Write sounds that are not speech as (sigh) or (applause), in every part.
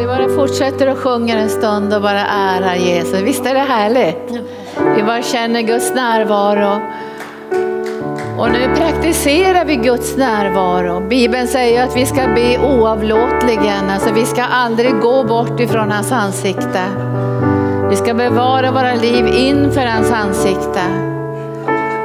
vi bara fortsätter att sjunga en stund och bara ärar Jesus. Visst är det härligt? Vi bara känner Guds närvaro. Och nu praktiserar vi Guds närvaro. Bibeln säger att vi ska be oavlåtligen, alltså vi ska aldrig gå bort ifrån hans ansikte. Vi ska bevara våra liv inför hans ansikte.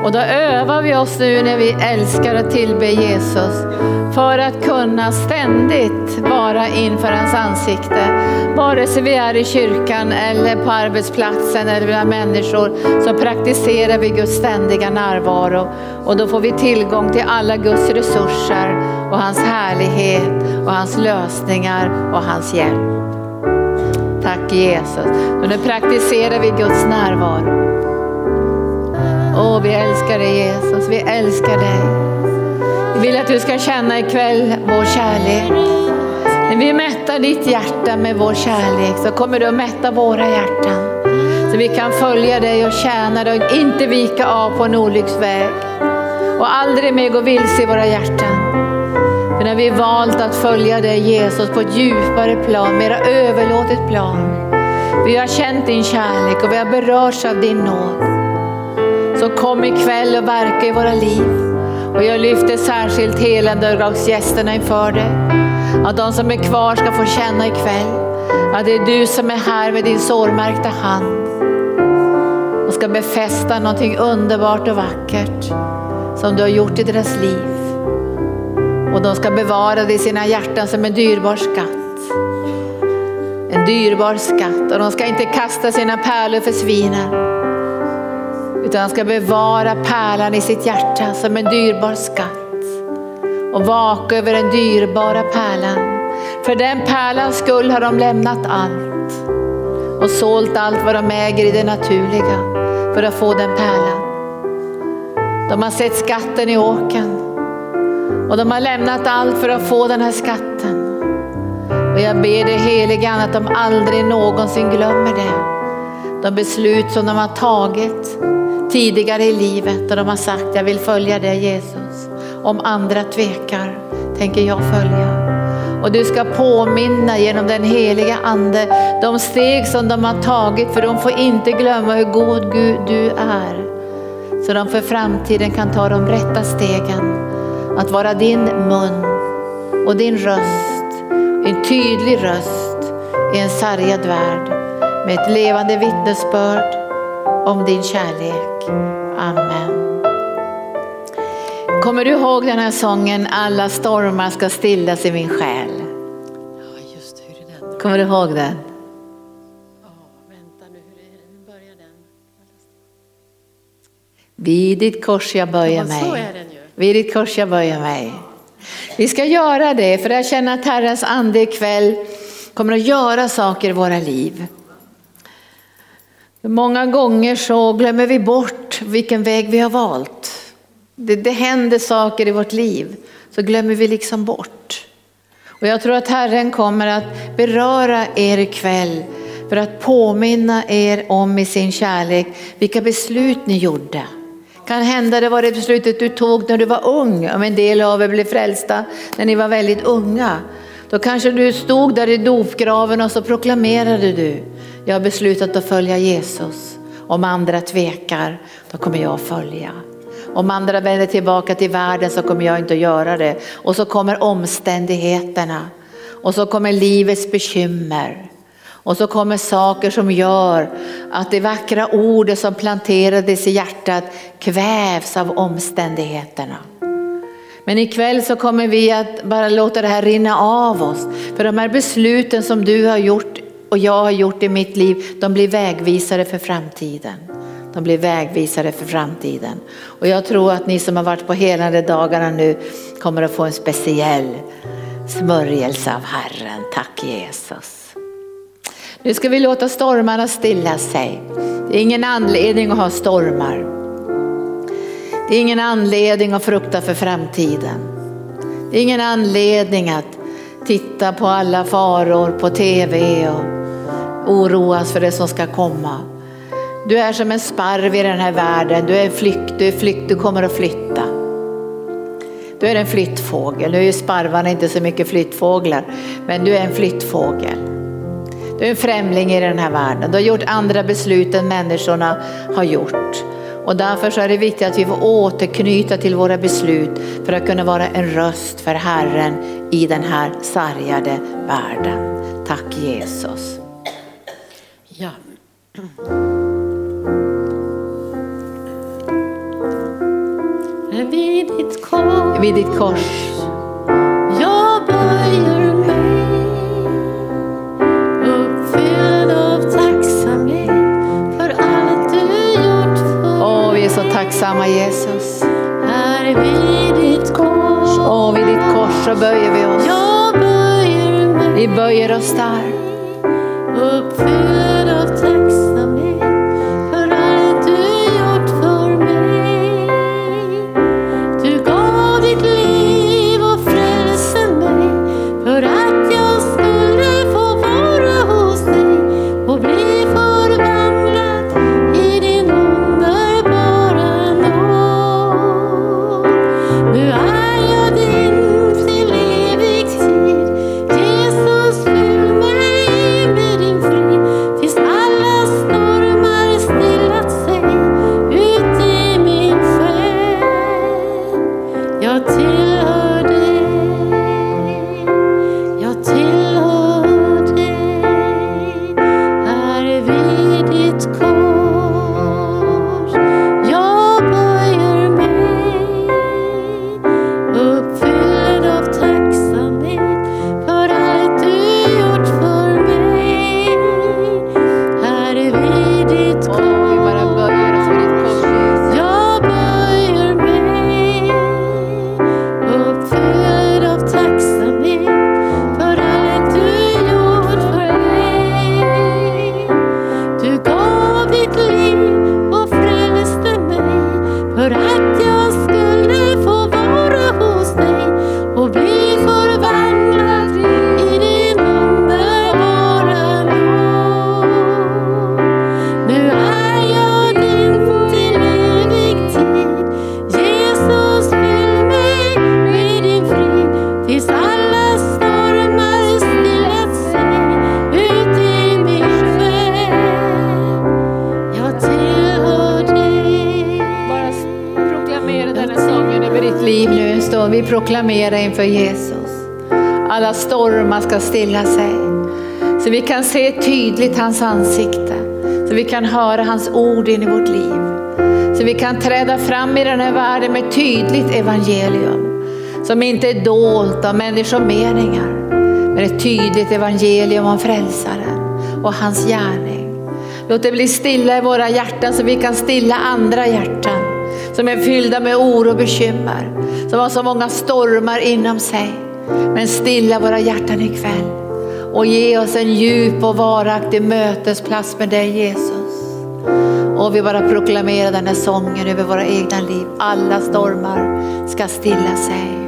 Och då övar vi oss nu när vi älskar att tillbe Jesus för att kunna ständigt vara inför hans ansikte. Vare sig vi är i kyrkan eller på arbetsplatsen eller bland människor så praktiserar vi Guds ständiga närvaro och då får vi tillgång till alla Guds resurser och hans härlighet och hans lösningar och hans hjälp. Tack Jesus. Och nu praktiserar vi Guds närvaro. Åh, vi älskar dig Jesus, vi älskar dig. Vi vill att du ska känna ikväll vår kärlek. När vi mättar ditt hjärta med vår kärlek så kommer du att mätta våra hjärtan. Så vi kan följa dig och tjäna dig och inte vika av på en olycksväg. Och aldrig mer gå vilse i våra hjärtan. För när vi valt att följa dig Jesus på ett djupare plan, mera överlåtet plan. Vi har känt din kärlek och vi har berörts av din nåd. Så kom ikväll och verka i våra liv. Och jag lyfter särskilt helandedagsgästerna inför dig. Att de som är kvar ska få känna ikväll att det är du som är här med din sårmärkta hand och ska befästa någonting underbart och vackert som du har gjort i deras liv. Och de ska bevara det i sina hjärtan som en dyrbar skatt. En dyrbar skatt och de ska inte kasta sina pärlor för svinen utan han ska bevara pärlan i sitt hjärta som en dyrbar skatt och vaka över den dyrbara pärlan. För den pärlans skull har de lämnat allt och sålt allt vad de äger i det naturliga för att få den pärlan. De har sett skatten i åken och de har lämnat allt för att få den här skatten. Och jag ber dig helige att de aldrig någonsin glömmer det. De beslut som de har tagit tidigare i livet och de har sagt jag vill följa dig Jesus. Om andra tvekar tänker jag följa. Och du ska påminna genom den heliga ande de steg som de har tagit för de får inte glömma hur god Gud du är. Så de för framtiden kan ta de rätta stegen. Att vara din mun och din röst, en tydlig röst i en sargad värld med ett levande vittnesbörd om din kärlek. Amen. Kommer du ihåg den här sången Alla stormar ska stillas i min själ? Ja, just hur är den? Kommer du ihåg den? Ja, vänta nu, hur är den? Hur börjar den? Vid ditt kors jag böjer Ja, så mig. är den ju. Vid ditt kors jag böjer mig. Vi ska göra det för jag känner att Herrens ande ikväll kommer att göra saker i våra liv. Många gånger så glömmer vi bort vilken väg vi har valt. Det, det händer saker i vårt liv så glömmer vi liksom bort. Och jag tror att Herren kommer att beröra er ikväll för att påminna er om i sin kärlek vilka beslut ni gjorde. Kan hända det var det beslutet du tog när du var ung, om en del av er blev frälsta när ni var väldigt unga. Då kanske du stod där i dopgraven och så proklamerade du, jag har beslutat att följa Jesus. Om andra tvekar, då kommer jag att följa. Om andra vänder tillbaka till världen så kommer jag inte att göra det. Och så kommer omständigheterna. Och så kommer livets bekymmer. Och så kommer saker som gör att det vackra ordet som planterades i hjärtat kvävs av omständigheterna. Men ikväll så kommer vi att bara låta det här rinna av oss. För de här besluten som du har gjort och jag har gjort i mitt liv, de blir vägvisare för framtiden. De blir vägvisare för framtiden. Och jag tror att ni som har varit på helande dagarna nu kommer att få en speciell smörjelse av Herren. Tack Jesus. Nu ska vi låta stormarna stilla sig. Det är ingen anledning att ha stormar. Det är ingen anledning att frukta för framtiden. Det är ingen anledning att titta på alla faror på tv och oroas för det som ska komma. Du är som en sparv i den här världen, du är flykt, du är flykt, du kommer att flytta. Du är en flyttfågel, nu är ju sparvarna inte så mycket flyttfåglar, men du är en flyttfågel. Du är en främling i den här världen. Du har gjort andra beslut än människorna har gjort. Och därför så är det viktigt att vi får återknyta till våra beslut för att kunna vara en röst för Herren i den här sargade världen. Tack Jesus. Ja. Vid ditt kors Vid ditt kors tacksamma Jesus. Här vid ditt kors Åh, vid ditt kors så böjer vi oss. jag böjer mig Vi böjer oss där. uppfylld proklamera inför Jesus. Alla stormar ska stilla sig. Så vi kan se tydligt hans ansikte. Så vi kan höra hans ord in i vårt liv. Så vi kan träda fram i den här världen med tydligt evangelium. Som inte är dolt av människomeningar. Men ett tydligt evangelium om frälsaren och hans gärning. Låt det bli stilla i våra hjärtan så vi kan stilla andra hjärtan som är fyllda med oro och bekymmer, som har så många stormar inom sig. Men stilla våra hjärtan ikväll och ge oss en djup och varaktig mötesplats med dig Jesus. Och vi bara proklamerar den här sången över våra egna liv. Alla stormar ska stilla sig.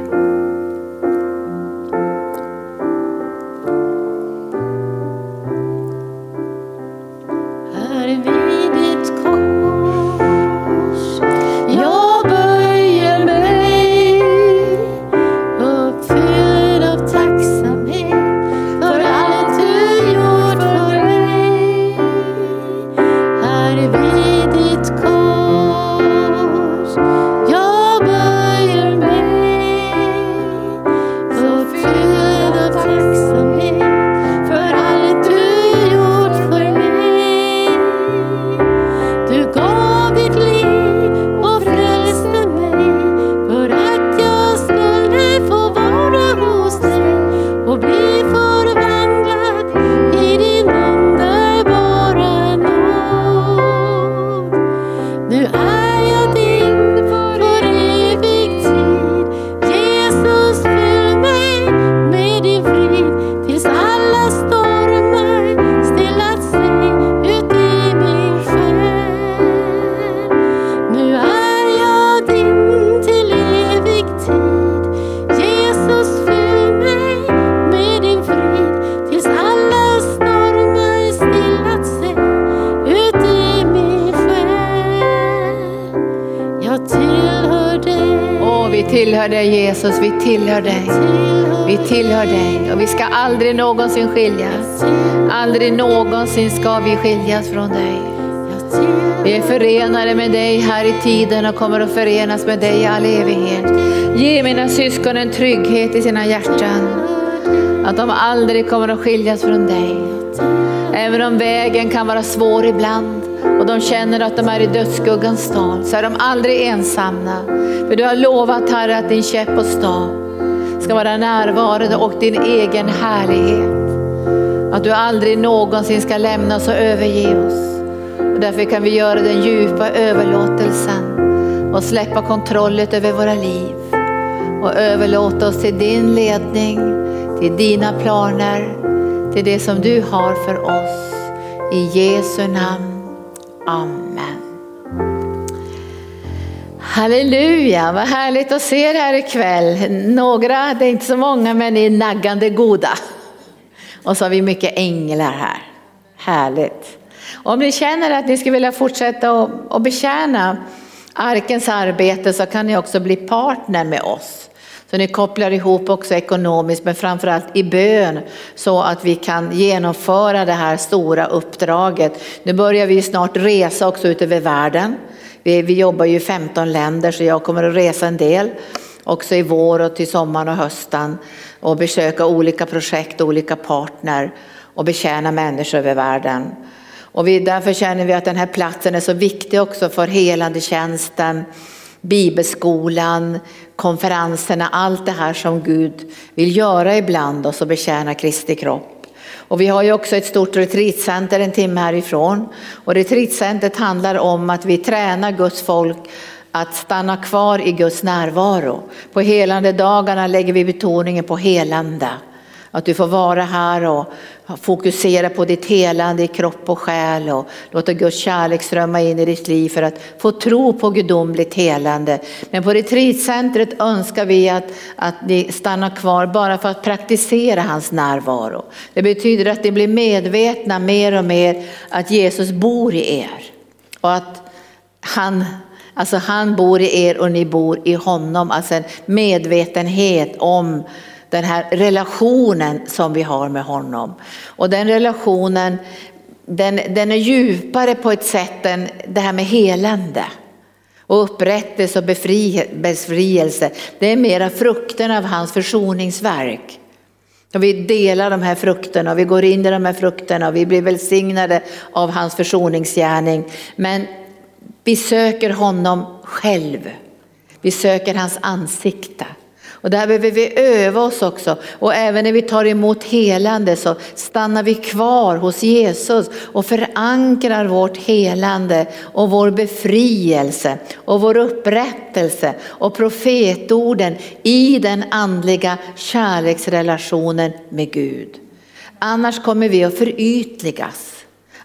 Tillhör dig Jesus, vi tillhör dig. Vi tillhör dig och vi ska aldrig någonsin skiljas. Aldrig någonsin ska vi skiljas från dig. Vi är förenade med dig här i tiden och kommer att förenas med dig i all evighet. Ge mina syskon en trygghet i sina hjärtan. Att de aldrig kommer att skiljas från dig. Även om vägen kan vara svår ibland de känner att de är i dödsskuggans dal så är de aldrig ensamma. För du har lovat Herre att din käpp och stav ska vara närvarande och din egen härlighet. Att du aldrig någonsin ska lämna oss och överge oss. Och därför kan vi göra den djupa överlåtelsen och släppa kontrollen över våra liv och överlåta oss till din ledning, till dina planer, till det som du har för oss. I Jesu namn. Amen. Halleluja, vad härligt att se er här ikväll. Några, det är inte så många, men ni är naggande goda. Och så har vi mycket änglar här. Härligt. Om ni känner att ni skulle vilja fortsätta att betjäna arkens arbete så kan ni också bli partner med oss. Så ni kopplar ihop också ekonomiskt men framförallt i bön så att vi kan genomföra det här stora uppdraget. Nu börjar vi snart resa också ut över världen. Vi, vi jobbar ju i 15 länder så jag kommer att resa en del också i vår och till sommaren och hösten och besöka olika projekt och olika partner och betjäna människor över världen. Och vi, därför känner vi att den här platsen är så viktig också för helande tjänsten, bibelskolan, konferenserna, allt det här som Gud vill göra ibland oss och betjäna Kristi kropp. Och vi har ju också ett stort retreatcenter en timme härifrån. Och retreatcentret handlar om att vi tränar Guds folk att stanna kvar i Guds närvaro. På helande dagarna lägger vi betoningen på helande. Att du får vara här och fokusera på ditt helande i kropp och själ och låta Guds kärlek strömma in i ditt liv för att få tro på gudomligt helande. Men på retreatcentret önskar vi att, att ni stannar kvar bara för att praktisera hans närvaro. Det betyder att ni blir medvetna mer och mer att Jesus bor i er och att han Alltså han bor i er och ni bor i honom. Alltså en medvetenhet om den här relationen som vi har med honom. Och den relationen den, den är djupare på ett sätt än det här med helande. Och upprättelse och befrielse, det är mera frukten av hans försoningsverk. Och vi delar de här frukterna och vi går in i de här frukterna och vi blir välsignade av hans försoningsgärning. Men vi söker honom själv. Vi söker hans ansikte. Och där behöver vi öva oss också. Och även när vi tar emot helande så stannar vi kvar hos Jesus och förankrar vårt helande och vår befrielse och vår upprättelse och profetorden i den andliga kärleksrelationen med Gud. Annars kommer vi att förytligas.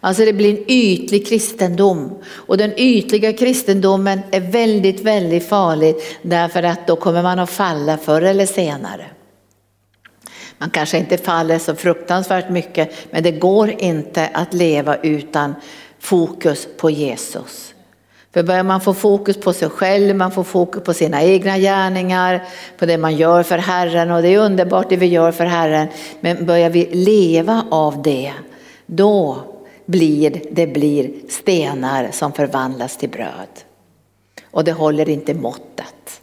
Alltså det blir en ytlig kristendom. Och den ytliga kristendomen är väldigt, väldigt farlig därför att då kommer man att falla förr eller senare. Man kanske inte faller så fruktansvärt mycket men det går inte att leva utan fokus på Jesus. För börjar man få fokus på sig själv, man får fokus på sina egna gärningar, på det man gör för Herren och det är underbart det vi gör för Herren. Men börjar vi leva av det, då blir det blir stenar som förvandlas till bröd. Och det håller inte måttet.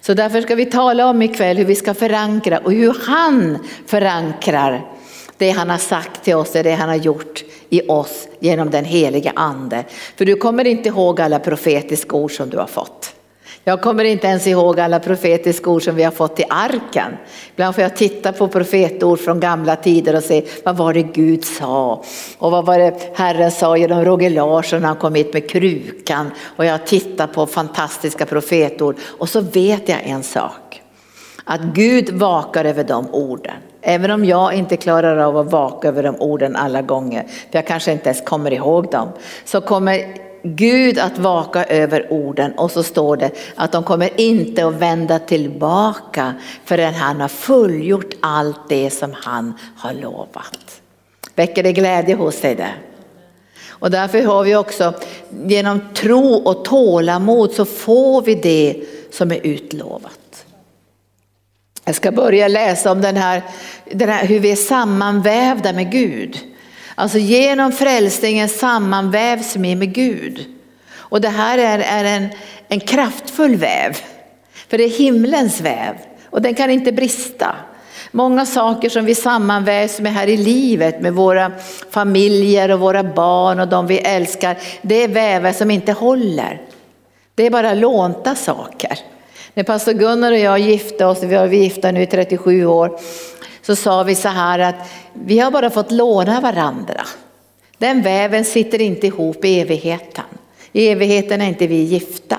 Så därför ska vi tala om ikväll hur vi ska förankra och hur han förankrar det han har sagt till oss och det han har gjort i oss genom den heliga ande. För du kommer inte ihåg alla profetiska ord som du har fått. Jag kommer inte ens ihåg alla profetiska ord som vi har fått i arken. Ibland får jag titta på profetord från gamla tider och se vad var det Gud sa och vad var det Herren sa genom Roger Larsson när han kom hit med krukan och jag tittar på fantastiska profetord och så vet jag en sak. Att Gud vakar över de orden. Även om jag inte klarar av att vaka över de orden alla gånger, för jag kanske inte ens kommer ihåg dem, så kommer Gud att vaka över orden och så står det att de kommer inte att vända tillbaka förrän han har fullgjort allt det som han har lovat. Väcker det glädje hos dig det? Och därför har vi också genom tro och tålamod så får vi det som är utlovat. Jag ska börja läsa om den här, den här hur vi är sammanvävda med Gud. Alltså genom frälsningen sammanvävs vi med Gud. Och det här är, är en, en kraftfull väv. För det är himlens väv och den kan inte brista. Många saker som vi sammanvävs med här i livet med våra familjer och våra barn och de vi älskar. Det är vävar som inte håller. Det är bara lånta saker. När pastor Gunnar och jag gifte oss, vi har varit gifta nu i 37 år, så sa vi så här att vi har bara fått låna varandra. Den väven sitter inte ihop i evigheten. I evigheten är inte vi gifta.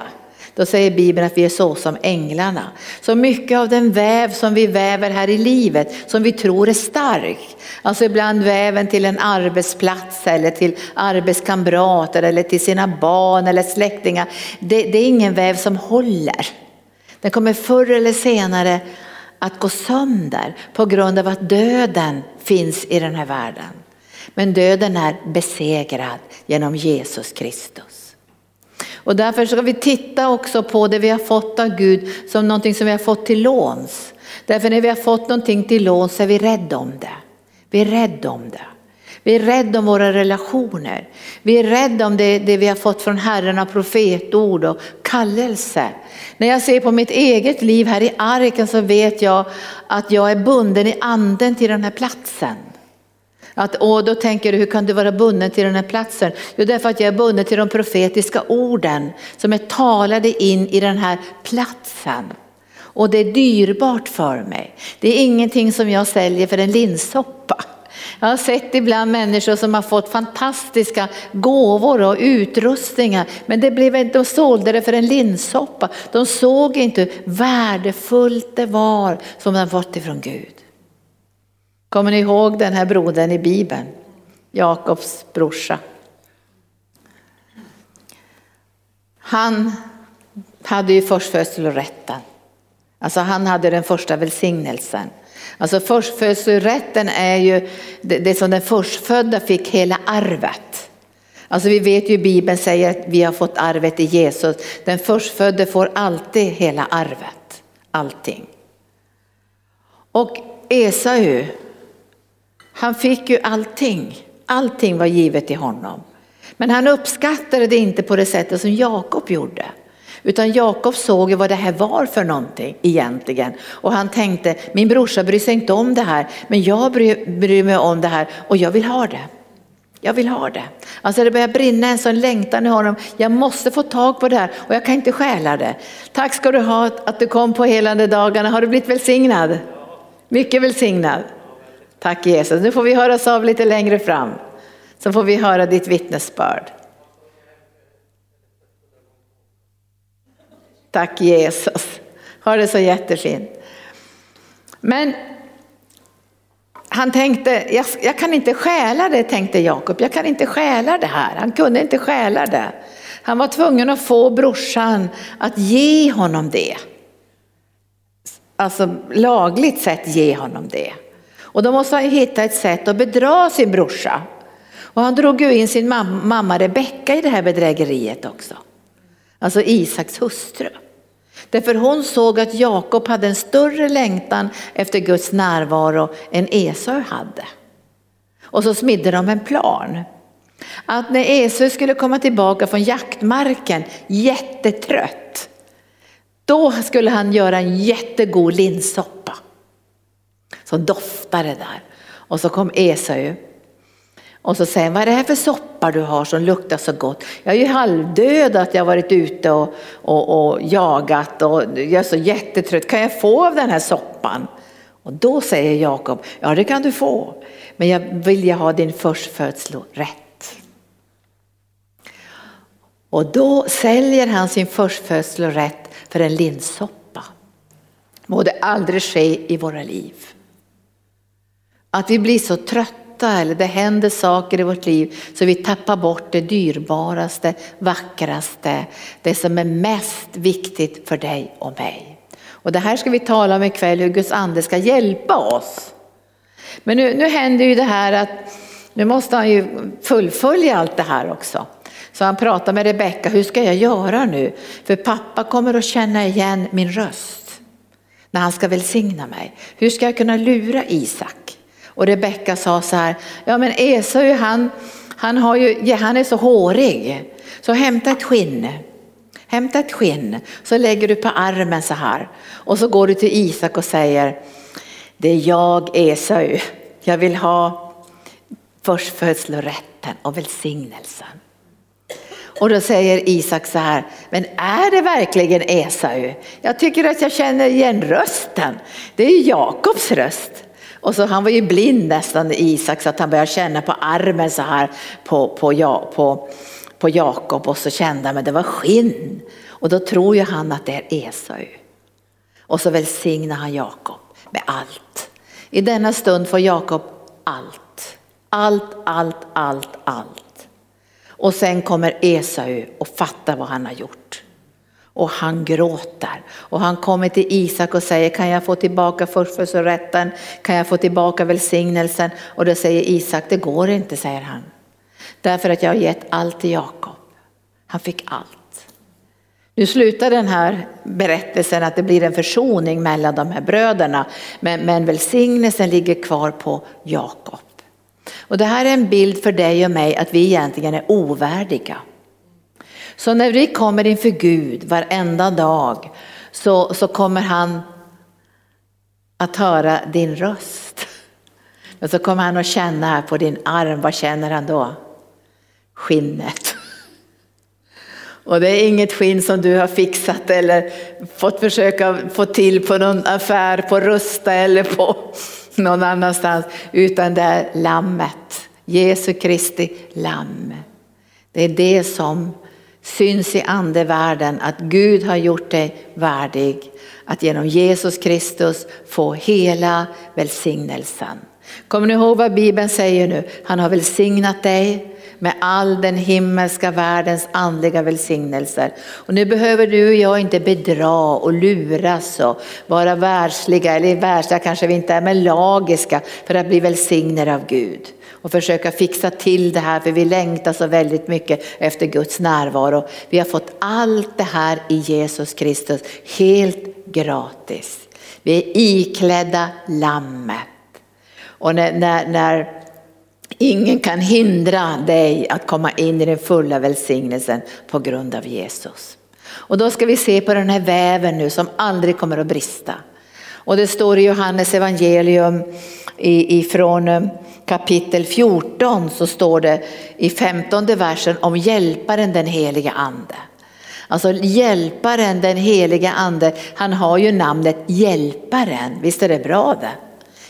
Då säger Bibeln att vi är så som änglarna. Så mycket av den väv som vi väver här i livet, som vi tror är stark, alltså ibland väven till en arbetsplats eller till arbetskamrater eller till sina barn eller släktingar, det, det är ingen väv som håller. Den kommer förr eller senare att gå sönder på grund av att döden finns i den här världen. Men döden är besegrad genom Jesus Kristus. Och därför ska vi titta också på det vi har fått av Gud som någonting som vi har fått till låns. Därför när vi har fått någonting till låns är vi rädda om det. Vi är rädda om det. Vi är rädda om våra relationer. Vi är rädda om det, det vi har fått från Herren av profetord och kallelse. När jag ser på mitt eget liv här i arken så vet jag att jag är bunden i anden till den här platsen. Att, och då tänker du, hur kan du vara bunden till den här platsen? Jo, därför att jag är bunden till de profetiska orden som är talade in i den här platsen. Och det är dyrbart för mig. Det är ingenting som jag säljer för en linssoppa. Jag har sett ibland människor som har fått fantastiska gåvor och utrustningar men det blev de sålde det för en linssoppa. De såg inte hur värdefullt det var som de fått ifrån Gud. Kommer ni ihåg den här brodern i Bibeln? Jakobs brorsa. Han hade ju förstfödslorätten. Alltså han hade den första välsignelsen. Alltså förstfödslorätten är ju det, det som den förstfödda fick hela arvet. Alltså vi vet ju Bibeln säger att vi har fått arvet i Jesus. Den förstfödde får alltid hela arvet, allting. Och Esau, han fick ju allting. Allting var givet till honom. Men han uppskattade det inte på det sättet som Jakob gjorde. Utan Jakob såg ju vad det här var för någonting egentligen. Och han tänkte, min brorsa bryr sig inte om det här, men jag bryr, bryr mig om det här och jag vill ha det. Jag vill ha det. Alltså det börjar brinna en sån längtan i honom. Jag måste få tag på det här och jag kan inte stjäla det. Tack ska du ha att du kom på helande dagarna. Har du blivit välsignad? Mycket välsignad. Tack Jesus. Nu får vi höras av lite längre fram. Så får vi höra ditt vittnesbörd. Tack Jesus. Ha det så jättefint. Men han tänkte, jag, jag, kan inte stjäla det tänkte Jakob. Jag kan inte stjäla det här. Han kunde inte stjäla det. Han var tvungen att få brorsan att ge honom det. Alltså lagligt sett ge honom det. Och då måste han hitta ett sätt att bedra sin brorsa. Och han drog ju in sin mamma Rebecka i det här bedrägeriet också. Alltså Isaks hustru. Därför hon såg att Jakob hade en större längtan efter Guds närvaro än Esau hade. Och så smidde de en plan. Att när Esau skulle komma tillbaka från jaktmarken jättetrött, då skulle han göra en jättegod linssoppa som doftade där. Och så kom Esau och så säger han, vad är det här för soppa du har som luktar så gott? Jag är ju halvdöd att jag varit ute och, och, och jagat och jag är så jättetrött. Kan jag få av den här soppan? Och då säger Jakob, ja det kan du få, men jag vill ha din förstfödslorätt. Och då säljer han sin förstfödslorätt för en linssoppa. Må det aldrig ske i våra liv. Att vi blir så trötta eller det händer saker i vårt liv så vi tappar bort det dyrbaraste, vackraste, det som är mest viktigt för dig och mig. Och det här ska vi tala om ikväll, hur Guds ande ska hjälpa oss. Men nu, nu händer ju det här att nu måste han ju fullfölja allt det här också. Så han pratar med Rebecka, hur ska jag göra nu? För pappa kommer att känna igen min röst när han ska välsigna mig. Hur ska jag kunna lura Isak? Och Rebecka sa så här, ja men Esau han, han, har ju, han är så hårig, så hämta ett skinn. Hämta ett skinn, så lägger du på armen så här. Och så går du till Isak och säger, det är jag Esau, jag vill ha förstfödslorätten och välsignelsen. Och då säger Isak så här, men är det verkligen Esau? Jag tycker att jag känner igen rösten. Det är Jakobs röst. Och så han var ju blind nästan Isak så att han började känna på armen så här på, på, ja, på, på Jakob och så kände han att det var skinn. Och då tror ju han att det är Esau. Och så välsignar han Jakob med allt. I denna stund får Jakob allt. Allt, allt, allt, allt. Och sen kommer Esau och fattar vad han har gjort. Och han gråter. Och han kommer till Isak och säger, kan jag få tillbaka förstfödslorätten? Kan jag få tillbaka välsignelsen? Och då säger Isak, det går inte, säger han. Därför att jag har gett allt till Jakob. Han fick allt. Nu slutar den här berättelsen att det blir en försoning mellan de här bröderna. Men, men välsignelsen ligger kvar på Jakob. Och det här är en bild för dig och mig att vi egentligen är ovärdiga. Så när vi kommer inför Gud varenda dag så, så kommer han att höra din röst. Och så kommer han att känna här på din arm, vad känner han då? Skinnet. Och det är inget skinn som du har fixat eller fått försöka få till på någon affär på Rusta eller på någon annanstans, utan det är lammet, Jesu Kristi lamm. Det är det som syns i andevärlden, att Gud har gjort dig värdig att genom Jesus Kristus få hela välsignelsen. Kommer ni ihåg vad Bibeln säger nu? Han har välsignat dig med all den himmelska världens andliga välsignelser. Och nu behöver du och jag inte bedra och luras och vara världsliga, eller världsliga kanske vi inte är, men lagiska för att bli välsignade av Gud. Och försöka fixa till det här för vi längtar så väldigt mycket efter Guds närvaro. Vi har fått allt det här i Jesus Kristus helt gratis. Vi är iklädda lammet. Och när, när, när Ingen kan hindra dig att komma in i den fulla välsignelsen på grund av Jesus. Och då ska vi se på den här väven nu som aldrig kommer att brista. Och det står i Johannes evangelium ifrån eh, kapitel 14 så står det i 15 versen om hjälparen den heliga ande. Alltså hjälparen den heliga ande, han har ju namnet hjälparen, visst är det bra det?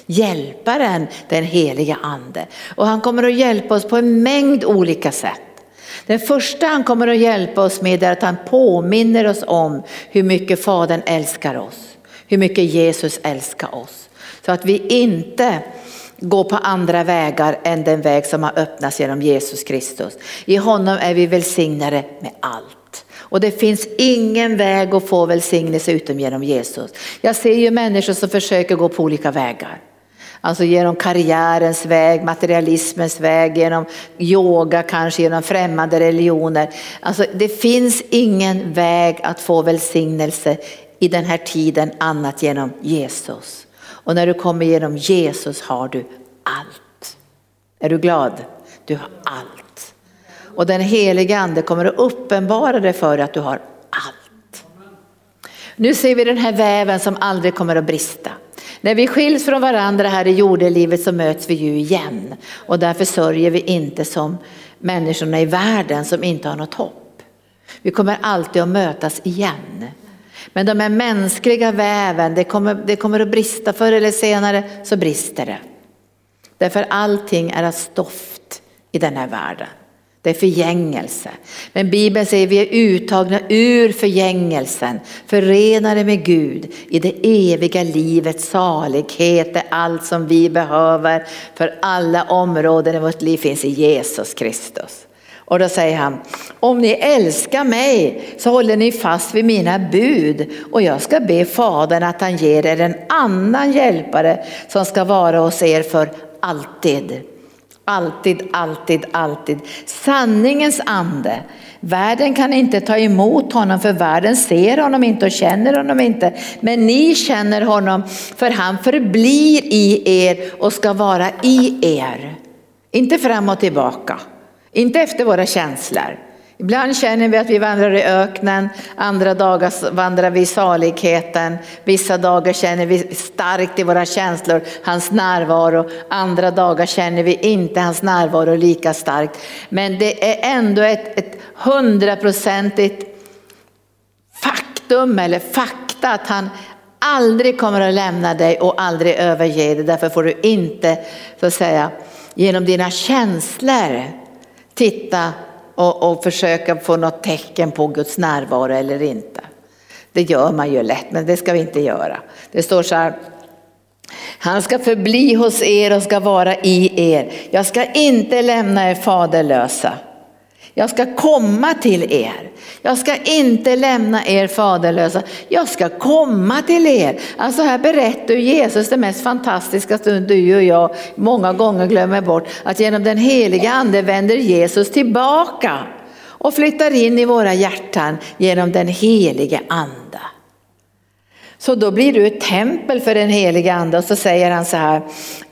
Hjälparen, den heliga ande. Och han kommer att hjälpa oss på en mängd olika sätt. Den första han kommer att hjälpa oss med är att han påminner oss om hur mycket Fadern älskar oss. Hur mycket Jesus älskar oss. Så att vi inte gå på andra vägar än den väg som har öppnats genom Jesus Kristus. I honom är vi välsignade med allt. Och det finns ingen väg att få välsignelse utom genom Jesus. Jag ser ju människor som försöker gå på olika vägar. Alltså genom karriärens väg, materialismens väg, genom yoga kanske, genom främmande religioner. Alltså det finns ingen väg att få välsignelse i den här tiden annat genom Jesus. Och när du kommer genom Jesus har du allt. Är du glad? Du har allt. Och den heliga ande kommer att uppenbara dig för att du har allt. Nu ser vi den här väven som aldrig kommer att brista. När vi skiljs från varandra här i jordelivet så möts vi ju igen och därför sörjer vi inte som människorna i världen som inte har något hopp. Vi kommer alltid att mötas igen. Men de här mänskliga väven, det kommer, det kommer att brista förr eller senare så brister det. Därför allting är av stoft i den här världen. Det är förgängelse. Men Bibeln säger att vi är uttagna ur förgängelsen, förenade med Gud i det eviga livets salighet, är allt som vi behöver för alla områden i vårt liv finns i Jesus Kristus. Och då säger han, om ni älskar mig så håller ni fast vid mina bud och jag ska be Fadern att han ger er en annan hjälpare som ska vara hos er för alltid. Alltid, alltid, alltid. Sanningens ande. Världen kan inte ta emot honom för världen ser honom inte och känner honom inte. Men ni känner honom för han förblir i er och ska vara i er. Inte fram och tillbaka, inte efter våra känslor. Ibland känner vi att vi vandrar i öknen, andra dagar vandrar vi i saligheten. Vissa dagar känner vi starkt i våra känslor hans närvaro, andra dagar känner vi inte hans närvaro lika starkt. Men det är ändå ett, hundraprocentigt faktum eller fakta att han aldrig kommer att lämna dig och aldrig överge dig. Därför får du inte så att säga genom dina känslor titta och, och försöka få något tecken på Guds närvaro eller inte. Det gör man ju lätt, men det ska vi inte göra. Det står så här, han ska förbli hos er och ska vara i er. Jag ska inte lämna er faderlösa. Jag ska komma till er. Jag ska inte lämna er faderlösa. Jag ska komma till er. Alltså här berättar Jesus det mest fantastiska som du och jag många gånger glömmer bort. Att genom den heliga ande vänder Jesus tillbaka och flyttar in i våra hjärtan genom den helige ande. Så då blir du ett tempel för den heliga ande och så säger han så här.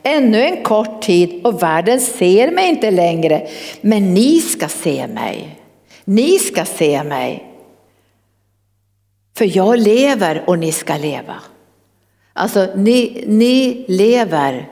Ännu en kort tid och världen ser mig inte längre, men ni ska se mig. Ni ska se mig. För jag lever och ni ska leva. Alltså ni, ni lever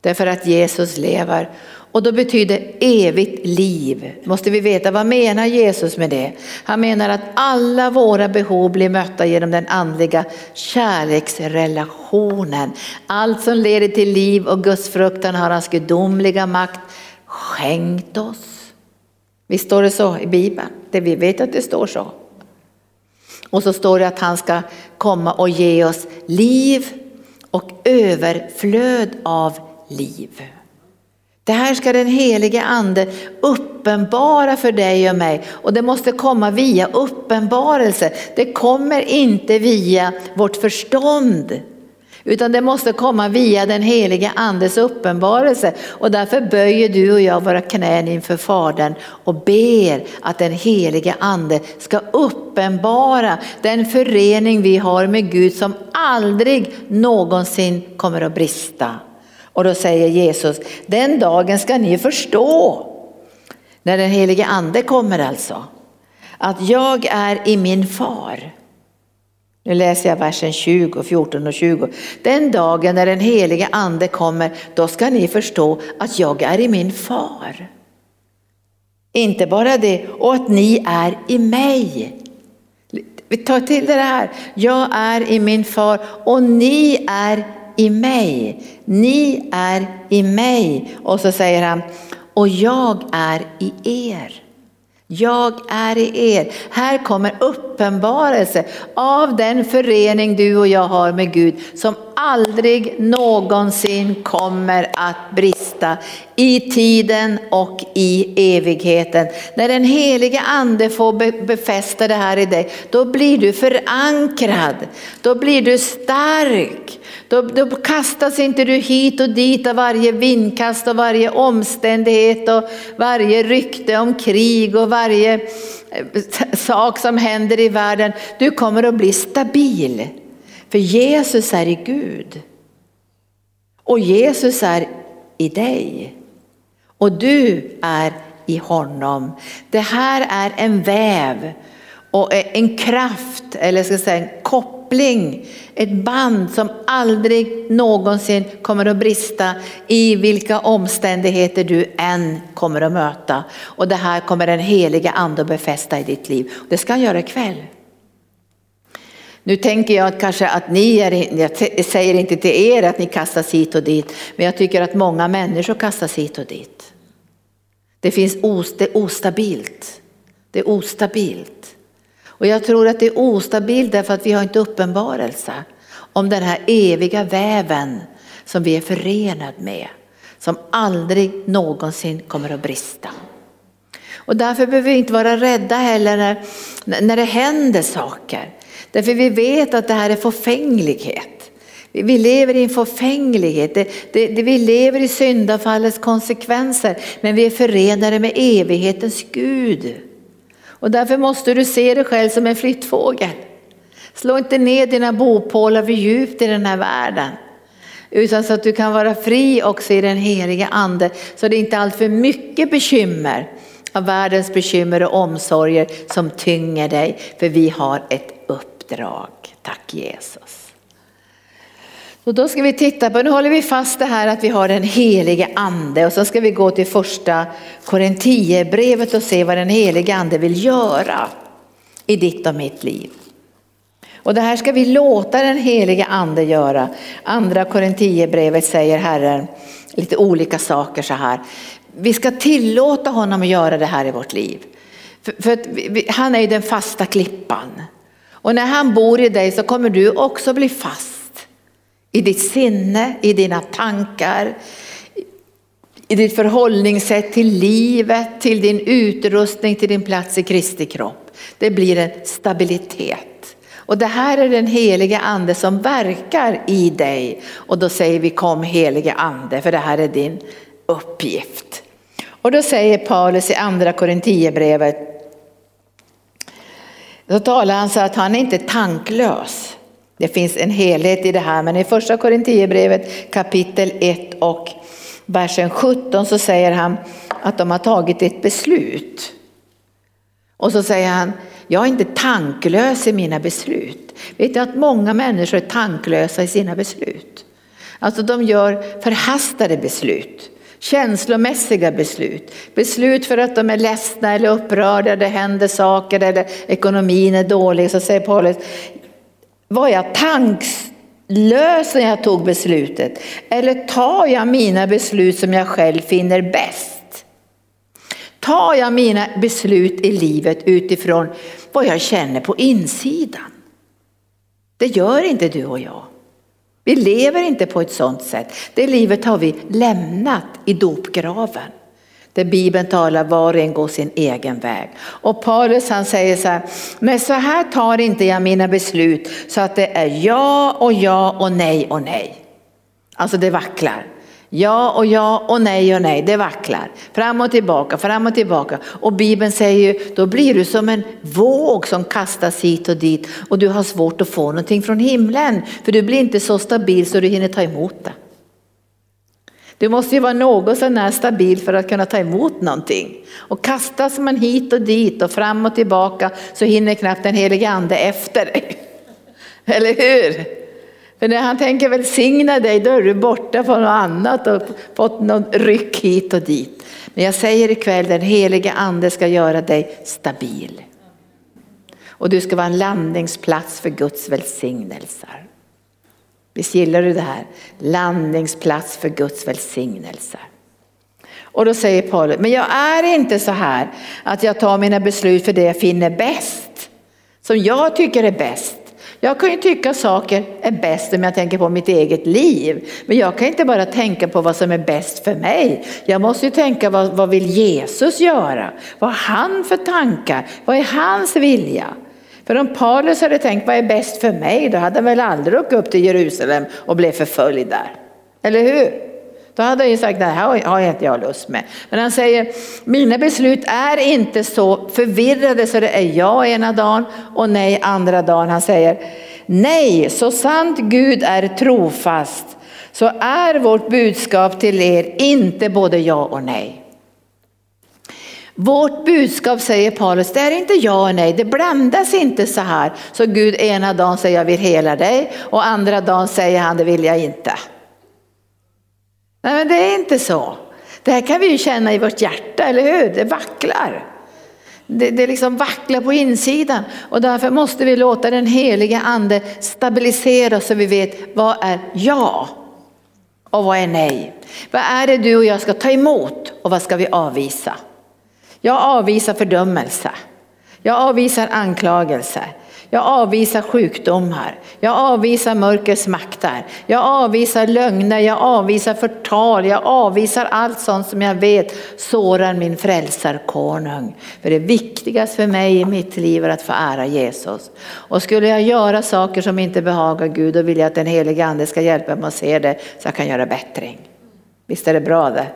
därför att Jesus lever och då betyder evigt liv. Måste vi veta vad menar Jesus med det? Han menar att alla våra behov blir mötta genom den andliga kärleksrelationen. Allt som leder till liv och gudsfruktan har hans gudomliga makt skänkt oss. Visst står det så i Bibeln? Det vi vet att det står så. Och så står det att han ska komma och ge oss liv och överflöd av liv. Det här ska den helige ande uppenbara för dig och mig och det måste komma via uppenbarelse. Det kommer inte via vårt förstånd utan det måste komma via den helige andes uppenbarelse och därför böjer du och jag våra knän inför Fadern och ber att den helige ande ska uppenbara den förening vi har med Gud som aldrig någonsin kommer att brista. Och då säger Jesus, den dagen ska ni förstå, när den helige ande kommer alltså, att jag är i min far. Nu läser jag versen 20, 14 och 20. Den dagen när den helige ande kommer, då ska ni förstå att jag är i min far. Inte bara det, och att ni är i mig. Vi tar till det här, jag är i min far och ni är i mig. Ni är i mig. Och så säger han, och jag är i er. Jag är i er. Här kommer uppenbarelse av den förening du och jag har med Gud som aldrig någonsin kommer att brista i tiden och i evigheten. När den helige ande får befästa det här i dig, då blir du förankrad, då blir du stark. Då, då kastas inte du hit och dit av varje vindkast och varje omständighet och varje rykte om krig och varje eh, sak som händer i världen. Du kommer att bli stabil. För Jesus är i Gud. Och Jesus är i dig. Och du är i honom. Det här är en väv och en kraft, eller ska jag säga en koppling, ett band som aldrig någonsin kommer att brista i vilka omständigheter du än kommer att möta. Och det här kommer den heliga ande att befästa i ditt liv. Det ska han göra ikväll. Nu tänker jag kanske att ni är, jag säger inte till er att ni kastas hit och dit, men jag tycker att många människor kastas hit och dit. Det finns det är ostabilt. Det är ostabilt. Och jag tror att det är ostabilt därför att vi har inte uppenbarelse om den här eviga väven som vi är förenad med, som aldrig någonsin kommer att brista. Och därför behöver vi inte vara rädda heller när, när det händer saker. Därför vi vet att det här är förfänglighet. Vi lever i en förfänglighet, det, det, det, vi lever i syndafallets konsekvenser, men vi är förenade med evighetens Gud. Och därför måste du se dig själv som en flyttfågel. Slå inte ner dina bopålar för djupt i den här världen. Utan så att du kan vara fri också i den heliga ande. Så det är inte allt för mycket bekymmer av världens bekymmer och omsorger som tynger dig. För vi har ett upp drag. Tack Jesus. Och då ska vi titta på, nu håller vi fast det här att vi har den helige ande och så ska vi gå till första Korintierbrevet och se vad den helige ande vill göra i ditt och mitt liv. Och det här ska vi låta den helige ande göra. Andra Korintierbrevet säger Herren lite olika saker så här. Vi ska tillåta honom att göra det här i vårt liv. För, för vi, han är ju den fasta klippan. Och när han bor i dig så kommer du också bli fast. I ditt sinne, i dina tankar, i ditt förhållningssätt till livet, till din utrustning, till din plats i Kristi kropp. Det blir en stabilitet. Och det här är den helige ande som verkar i dig. Och då säger vi kom helige ande, för det här är din uppgift. Och då säger Paulus i andra Korintierbrevet, då talar han så att han är inte tanklös. Det finns en helhet i det här, men i första Korintierbrevet kapitel 1 och versen 17 så säger han att de har tagit ett beslut. Och så säger han, jag är inte tanklös i mina beslut. Vet du att många människor är tanklösa i sina beslut? Alltså de gör förhastade beslut, känslomässiga beslut. Beslut för att de är ledsna eller upprörda, det händer saker eller ekonomin är dålig. Så säger Paulus, var jag tanklös när jag tog beslutet? Eller tar jag mina beslut som jag själv finner bäst? Tar jag mina beslut i livet utifrån vad jag känner på insidan? Det gör inte du och jag. Vi lever inte på ett sådant sätt. Det livet har vi lämnat i dopgraven. Där Bibeln talar var och en går sin egen väg. Och Paulus han säger så här, men så här tar inte jag mina beslut så att det är ja och ja och nej och nej. Alltså det vacklar. Ja och ja och nej och nej, det vacklar. Fram och tillbaka, fram och tillbaka. Och Bibeln säger ju, då blir du som en våg som kastas hit och dit och du har svårt att få någonting från himlen. För du blir inte så stabil så du hinner ta emot det. Du måste ju vara något sånär stabil för att kunna ta emot någonting. Och kastas man hit och dit och fram och tillbaka så hinner knappt den helige ande efter dig. (laughs) Eller hur? För när han tänker välsigna dig då är du borta från något annat och fått något ryck hit och dit. Men jag säger ikväll den helige ande ska göra dig stabil. Och du ska vara en landningsplats för Guds välsignelser. Visst gillar du det här? Landningsplats för Guds välsignelser. Och då säger Paulus, men jag är inte så här att jag tar mina beslut för det jag finner bäst. Som jag tycker är bäst. Jag kan ju tycka saker är bäst om jag tänker på mitt eget liv. Men jag kan inte bara tänka på vad som är bäst för mig. Jag måste ju tänka vad, vad vill Jesus göra? Vad har han för tankar? Vad är hans vilja? För om Paulus hade tänkt vad är bäst för mig, då hade han väl aldrig åkt upp till Jerusalem och blev förföljd där. Eller hur? Då hade han ju sagt, det här har inte jag lust med. Men han säger, mina beslut är inte så förvirrade så det är ja ena dagen och nej andra dagen. Han säger, nej, så sant Gud är trofast så är vårt budskap till er inte både ja och nej. Vårt budskap säger Paulus, det är inte ja och nej, det blandas inte så här. Så Gud ena dagen säger jag vill hela dig och andra dagen säger han det vill jag inte. Nej men det är inte så. Det här kan vi ju känna i vårt hjärta, eller hur? Det vacklar. Det, det liksom vacklar på insidan och därför måste vi låta den heliga ande stabilisera så vi vet vad är ja och vad är nej. Vad är det du och jag ska ta emot och vad ska vi avvisa? Jag avvisar fördömelse. Jag avvisar anklagelser. Jag avvisar sjukdomar. Jag avvisar mörkrets makter. Jag avvisar lögner, jag avvisar förtal, jag avvisar allt sånt som jag vet sårar min frälsarkonung. För det viktigaste för mig i mitt liv är att få ära Jesus. Och skulle jag göra saker som inte behagar Gud, då vill jag att den helige ande ska hjälpa mig att se det så jag kan göra bättring. Visst är det bra det?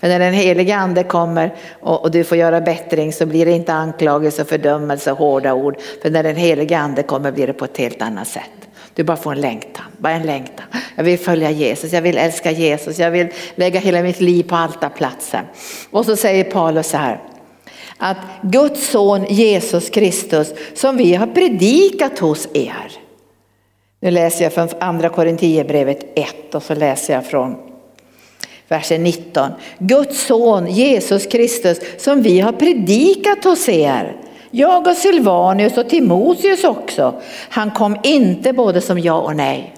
För när den helige ande kommer och, och, du får göra bättring så blir det inte anklagelse, fördömelse och hårda ord. För när den helige ande kommer blir det på ett helt annat sätt. Du bara får en längtan, bara en längtan. Jag vill följa Jesus, jag vill älska Jesus, jag vill lägga hela mitt liv på altarplatsen. Och så säger Paulus så här, att Guds son Jesus Kristus som vi har predikat hos er. Nu läser jag från andra Korinthierbrevet 1 och så läser jag från versen 19. Guds son Jesus Kristus som vi har predikat hos er. Jag och Silvanus och Timoteus också. Han kom inte både som ja och nej.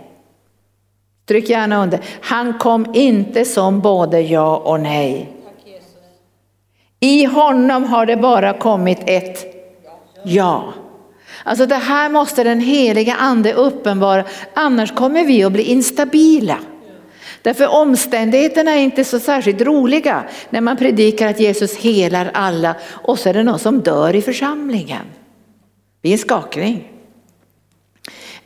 Tryck gärna under. Han kom inte som både ja och nej. I honom har det bara kommit ett ja. Alltså det här måste den heliga ande uppenbara, annars kommer vi att bli instabila. Därför omständigheterna är inte så särskilt roliga när man predikar att Jesus helar alla och så är det någon som dör i församlingen. Det är en skakning.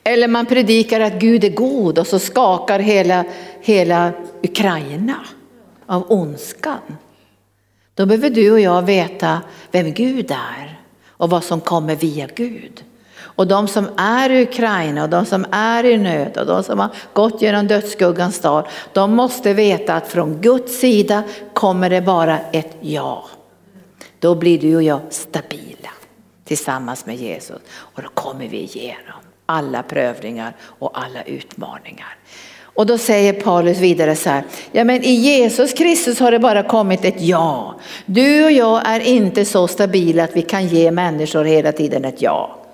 Eller man predikar att Gud är god och så skakar hela, hela Ukraina av ondskan. Då behöver du och jag veta vem Gud är och vad som kommer via Gud. Och de som är i Ukraina och de som är i nöd och de som har gått genom dödsskuggans dal, de måste veta att från Guds sida kommer det bara ett ja. Då blir du och jag stabila tillsammans med Jesus och då kommer vi igenom alla prövningar och alla utmaningar. Och då säger Paulus vidare så här, ja men i Jesus Kristus har det bara kommit ett ja. Du och jag är inte så stabila att vi kan ge människor hela tiden ett ja.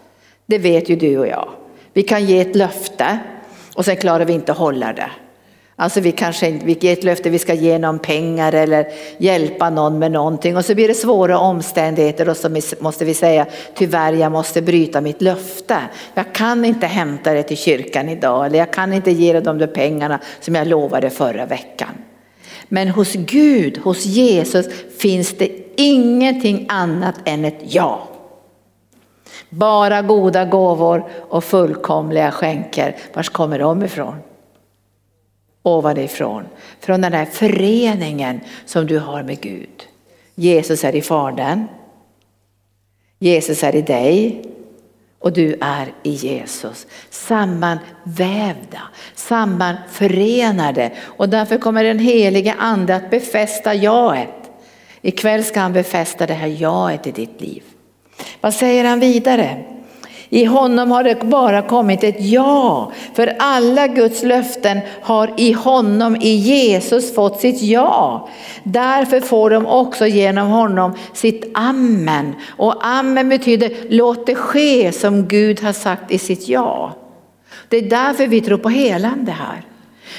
Det vet ju du och jag. Vi kan ge ett löfte och sen klarar vi inte att hålla det. Alltså vi kanske inte, vi ger ett löfte, vi ska ge någon pengar eller hjälpa någon med någonting och så blir det svåra omständigheter och så måste vi säga tyvärr jag måste bryta mitt löfte. Jag kan inte hämta det till kyrkan idag eller jag kan inte ge dem de pengarna som jag lovade förra veckan. Men hos Gud, hos Jesus finns det ingenting annat än ett ja. Bara goda gåvor och fullkomliga skänker. Var kommer de ifrån? Ovanifrån. Från den här föreningen som du har med Gud. Jesus är i Fadern. Jesus är i dig. Och du är i Jesus. Sammanvävda, sammanförenade. Och därför kommer den helige ande att befästa jaet. Ikväll ska han befästa det här jaet i ditt liv. Vad säger han vidare? I honom har det bara kommit ett ja, för alla Guds löften har i honom, i Jesus fått sitt ja. Därför får de också genom honom sitt amen. Och amen betyder låt det ske som Gud har sagt i sitt ja. Det är därför vi tror på helande här.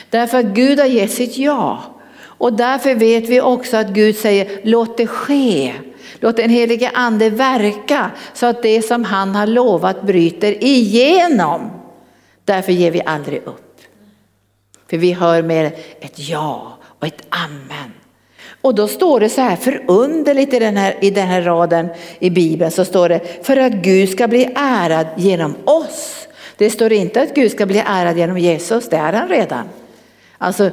Därför att Gud har gett sitt ja. Och därför vet vi också att Gud säger låt det ske. Låt den helige ande verka så att det som han har lovat bryter igenom. Därför ger vi aldrig upp. För vi hör med ett ja och ett amen. Och då står det så här förunderligt i den här, i den här raden i Bibeln så står det för att Gud ska bli ärad genom oss. Det står inte att Gud ska bli ärad genom Jesus, det är han redan. Alltså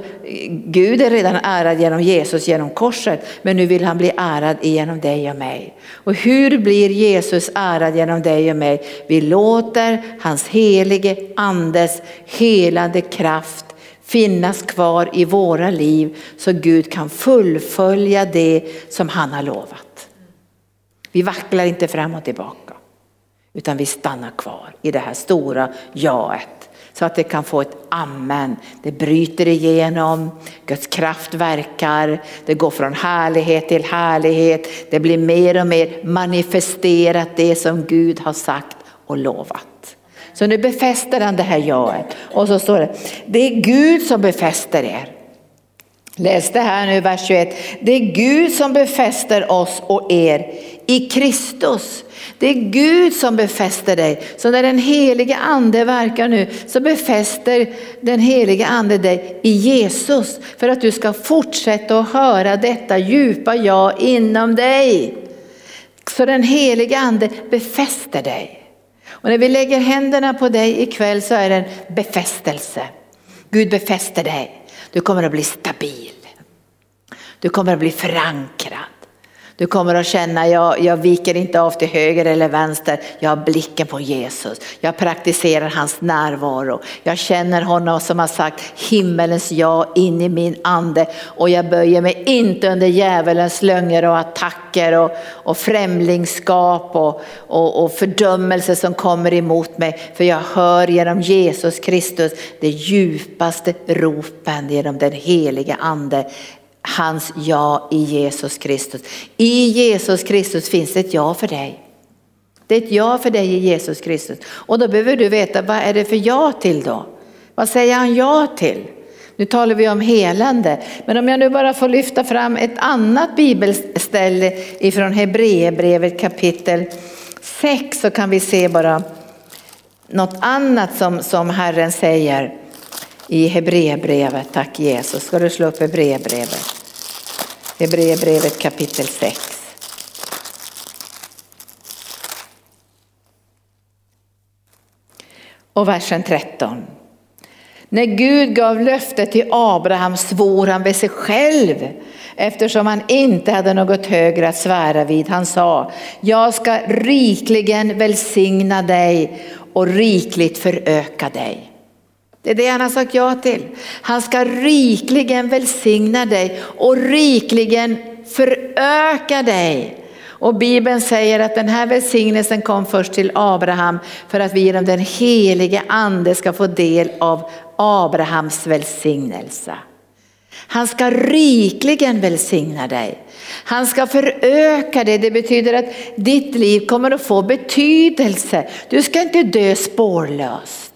Gud är redan ärad genom Jesus, genom korset, men nu vill han bli ärad genom dig och mig. Och hur blir Jesus ärad genom dig och mig? Vi låter hans helige andes helande kraft finnas kvar i våra liv så Gud kan fullfölja det som han har lovat. Vi vacklar inte fram och tillbaka utan vi stannar kvar i det här stora jaet så att det kan få ett amen. Det bryter igenom, Guds kraft verkar, det går från härlighet till härlighet. Det blir mer och mer manifesterat det som Gud har sagt och lovat. Så nu befäster han det här jaet och så står det, det är Gud som befäster er. Läs det här nu, vers 21. Det är Gud som befäster oss och er i Kristus. Det är Gud som befäster dig. Så när den helige ande verkar nu så befäster den helige ande dig i Jesus. För att du ska fortsätta att höra detta djupa jag inom dig. Så den helige ande befäster dig. Och när vi lägger händerna på dig ikväll så är det en befästelse. Gud befäster dig. Du kommer att bli stabil. Du kommer att bli förankrad. Du kommer att känna, jag, jag viker inte av till höger eller vänster, jag har blicken på Jesus. Jag praktiserar hans närvaro. Jag känner honom som har sagt himmelens ja in i min ande och jag böjer mig inte under djävulens lögner och attacker och, och främlingskap och, och, och fördömelse som kommer emot mig. För jag hör genom Jesus Kristus de djupaste ropen genom den heliga ande hans ja i Jesus Kristus. I Jesus Kristus finns ett ja för dig. Det är ett ja för dig i Jesus Kristus. Och då behöver du veta vad är det för ja till då? Vad säger han ja till? Nu talar vi om helande, men om jag nu bara får lyfta fram ett annat bibelställe ifrån Hebreerbrevet kapitel 6 så kan vi se bara något annat som, som Herren säger i Hebreerbrevet. Tack Jesus. Ska du slå upp Hebreerbrevet? Hebreerbrevet kapitel 6. Och versen 13. När Gud gav löftet till Abraham svor han vid sig själv eftersom han inte hade något högre att svära vid. Han sa, jag ska rikligen välsigna dig och rikligt föröka dig. Det är det han har sagt ja till. Han ska rikligen välsigna dig och rikligen föröka dig. Och Bibeln säger att den här välsignelsen kom först till Abraham för att vi genom den helige ande ska få del av Abrahams välsignelse. Han ska rikligen välsigna dig. Han ska föröka dig. Det betyder att ditt liv kommer att få betydelse. Du ska inte dö spårlöst.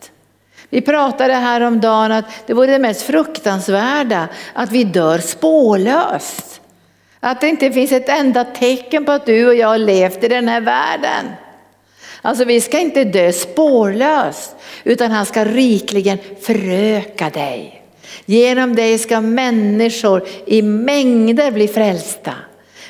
Vi pratade här om dagen att det vore det mest fruktansvärda att vi dör spårlöst. Att det inte finns ett enda tecken på att du och jag har levt i den här världen. Alltså vi ska inte dö spårlöst utan han ska rikligen föröka dig. Genom dig ska människor i mängder bli frälsta.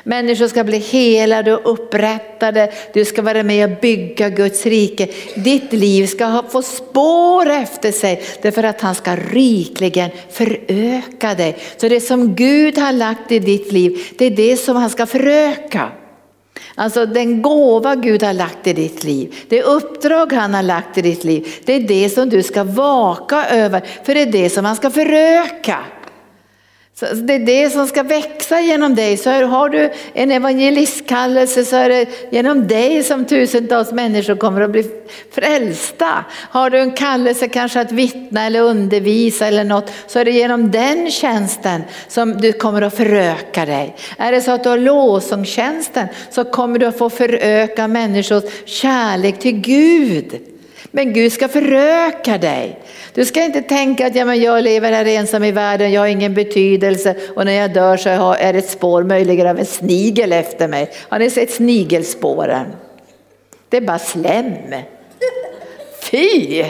Människor ska bli helade och upprättade. Du ska vara med och bygga Guds rike. Ditt liv ska få spår efter sig därför att han ska rikligen föröka dig. Så det som Gud har lagt i ditt liv, det är det som han ska föröka. Alltså den gåva Gud har lagt i ditt liv, det uppdrag han har lagt i ditt liv, det är det som du ska vaka över, för det är det som han ska föröka. Så alltså, det är det som ska växa genom dig. Så har du en evangelistkallelse så är det genom dig som tusentals människor kommer att bli frälsta. Har du en kallelse kanske att vittna eller undervisa eller något så är det genom den tjänsten som du kommer att föröka dig. Är det så att du har lovsångstjänsten så kommer du att få föröka människors kärlek till Gud. Men Gud ska föröka dig. Du ska inte tänka att ja, men jag lever här ensam i världen, jag har ingen betydelse och när jag dör så är det ett spår möjligen av en snigel efter mig. Har ni sett snigelspåren? Det är bara slem. Fy!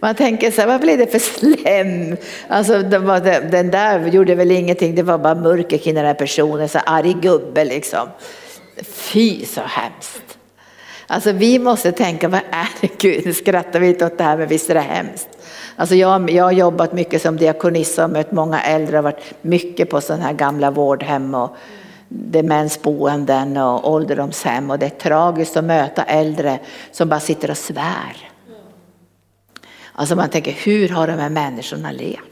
Man tänker så här, vad blev det för slem? Alltså den där gjorde väl ingenting, det var bara mörker kring den här personen, så arg gubbe liksom. Fy så hemskt. Alltså vi måste tänka, vad är det (laughs) Gud? Nu skrattar vi inte åt det här men visst är det hemskt. Alltså jag, jag har jobbat mycket som diakonissa och mött många äldre och varit mycket på sådana här gamla vårdhem och demensboenden och ålderdomshem och det är tragiskt att möta äldre som bara sitter och svär. Alltså man tänker, hur har de här människorna levt?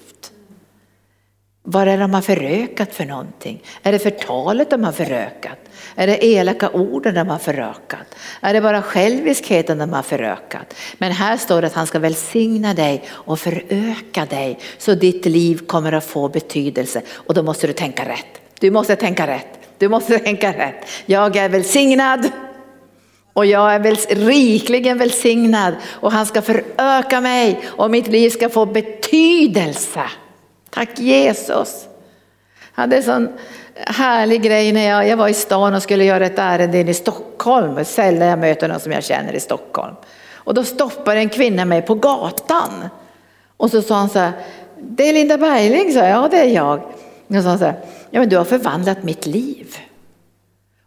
Vad är det de har förökat för någonting? Är det förtalet de har förökat? Är det elaka orden de har förökat? Är det bara själviskheten de har förökat? Men här står det att han ska välsigna dig och föröka dig så ditt liv kommer att få betydelse. Och då måste du tänka rätt. Du måste tänka rätt. Du måste (laughs) tänka rätt. Jag är välsignad och jag är väl rikligen välsignad och han ska föröka mig och mitt liv ska få betydelse. Tack Jesus. Jag hade en sån härlig grej när jag, jag var i stan och skulle göra ett ärende in i Stockholm. Sällan jag möter någon som jag känner i Stockholm. Och då stoppade en kvinna mig på gatan. Och så sa han så här, det är Linda Bergling, sa jag. Ja, det är jag. Och så sa så här, ja men du har förvandlat mitt liv.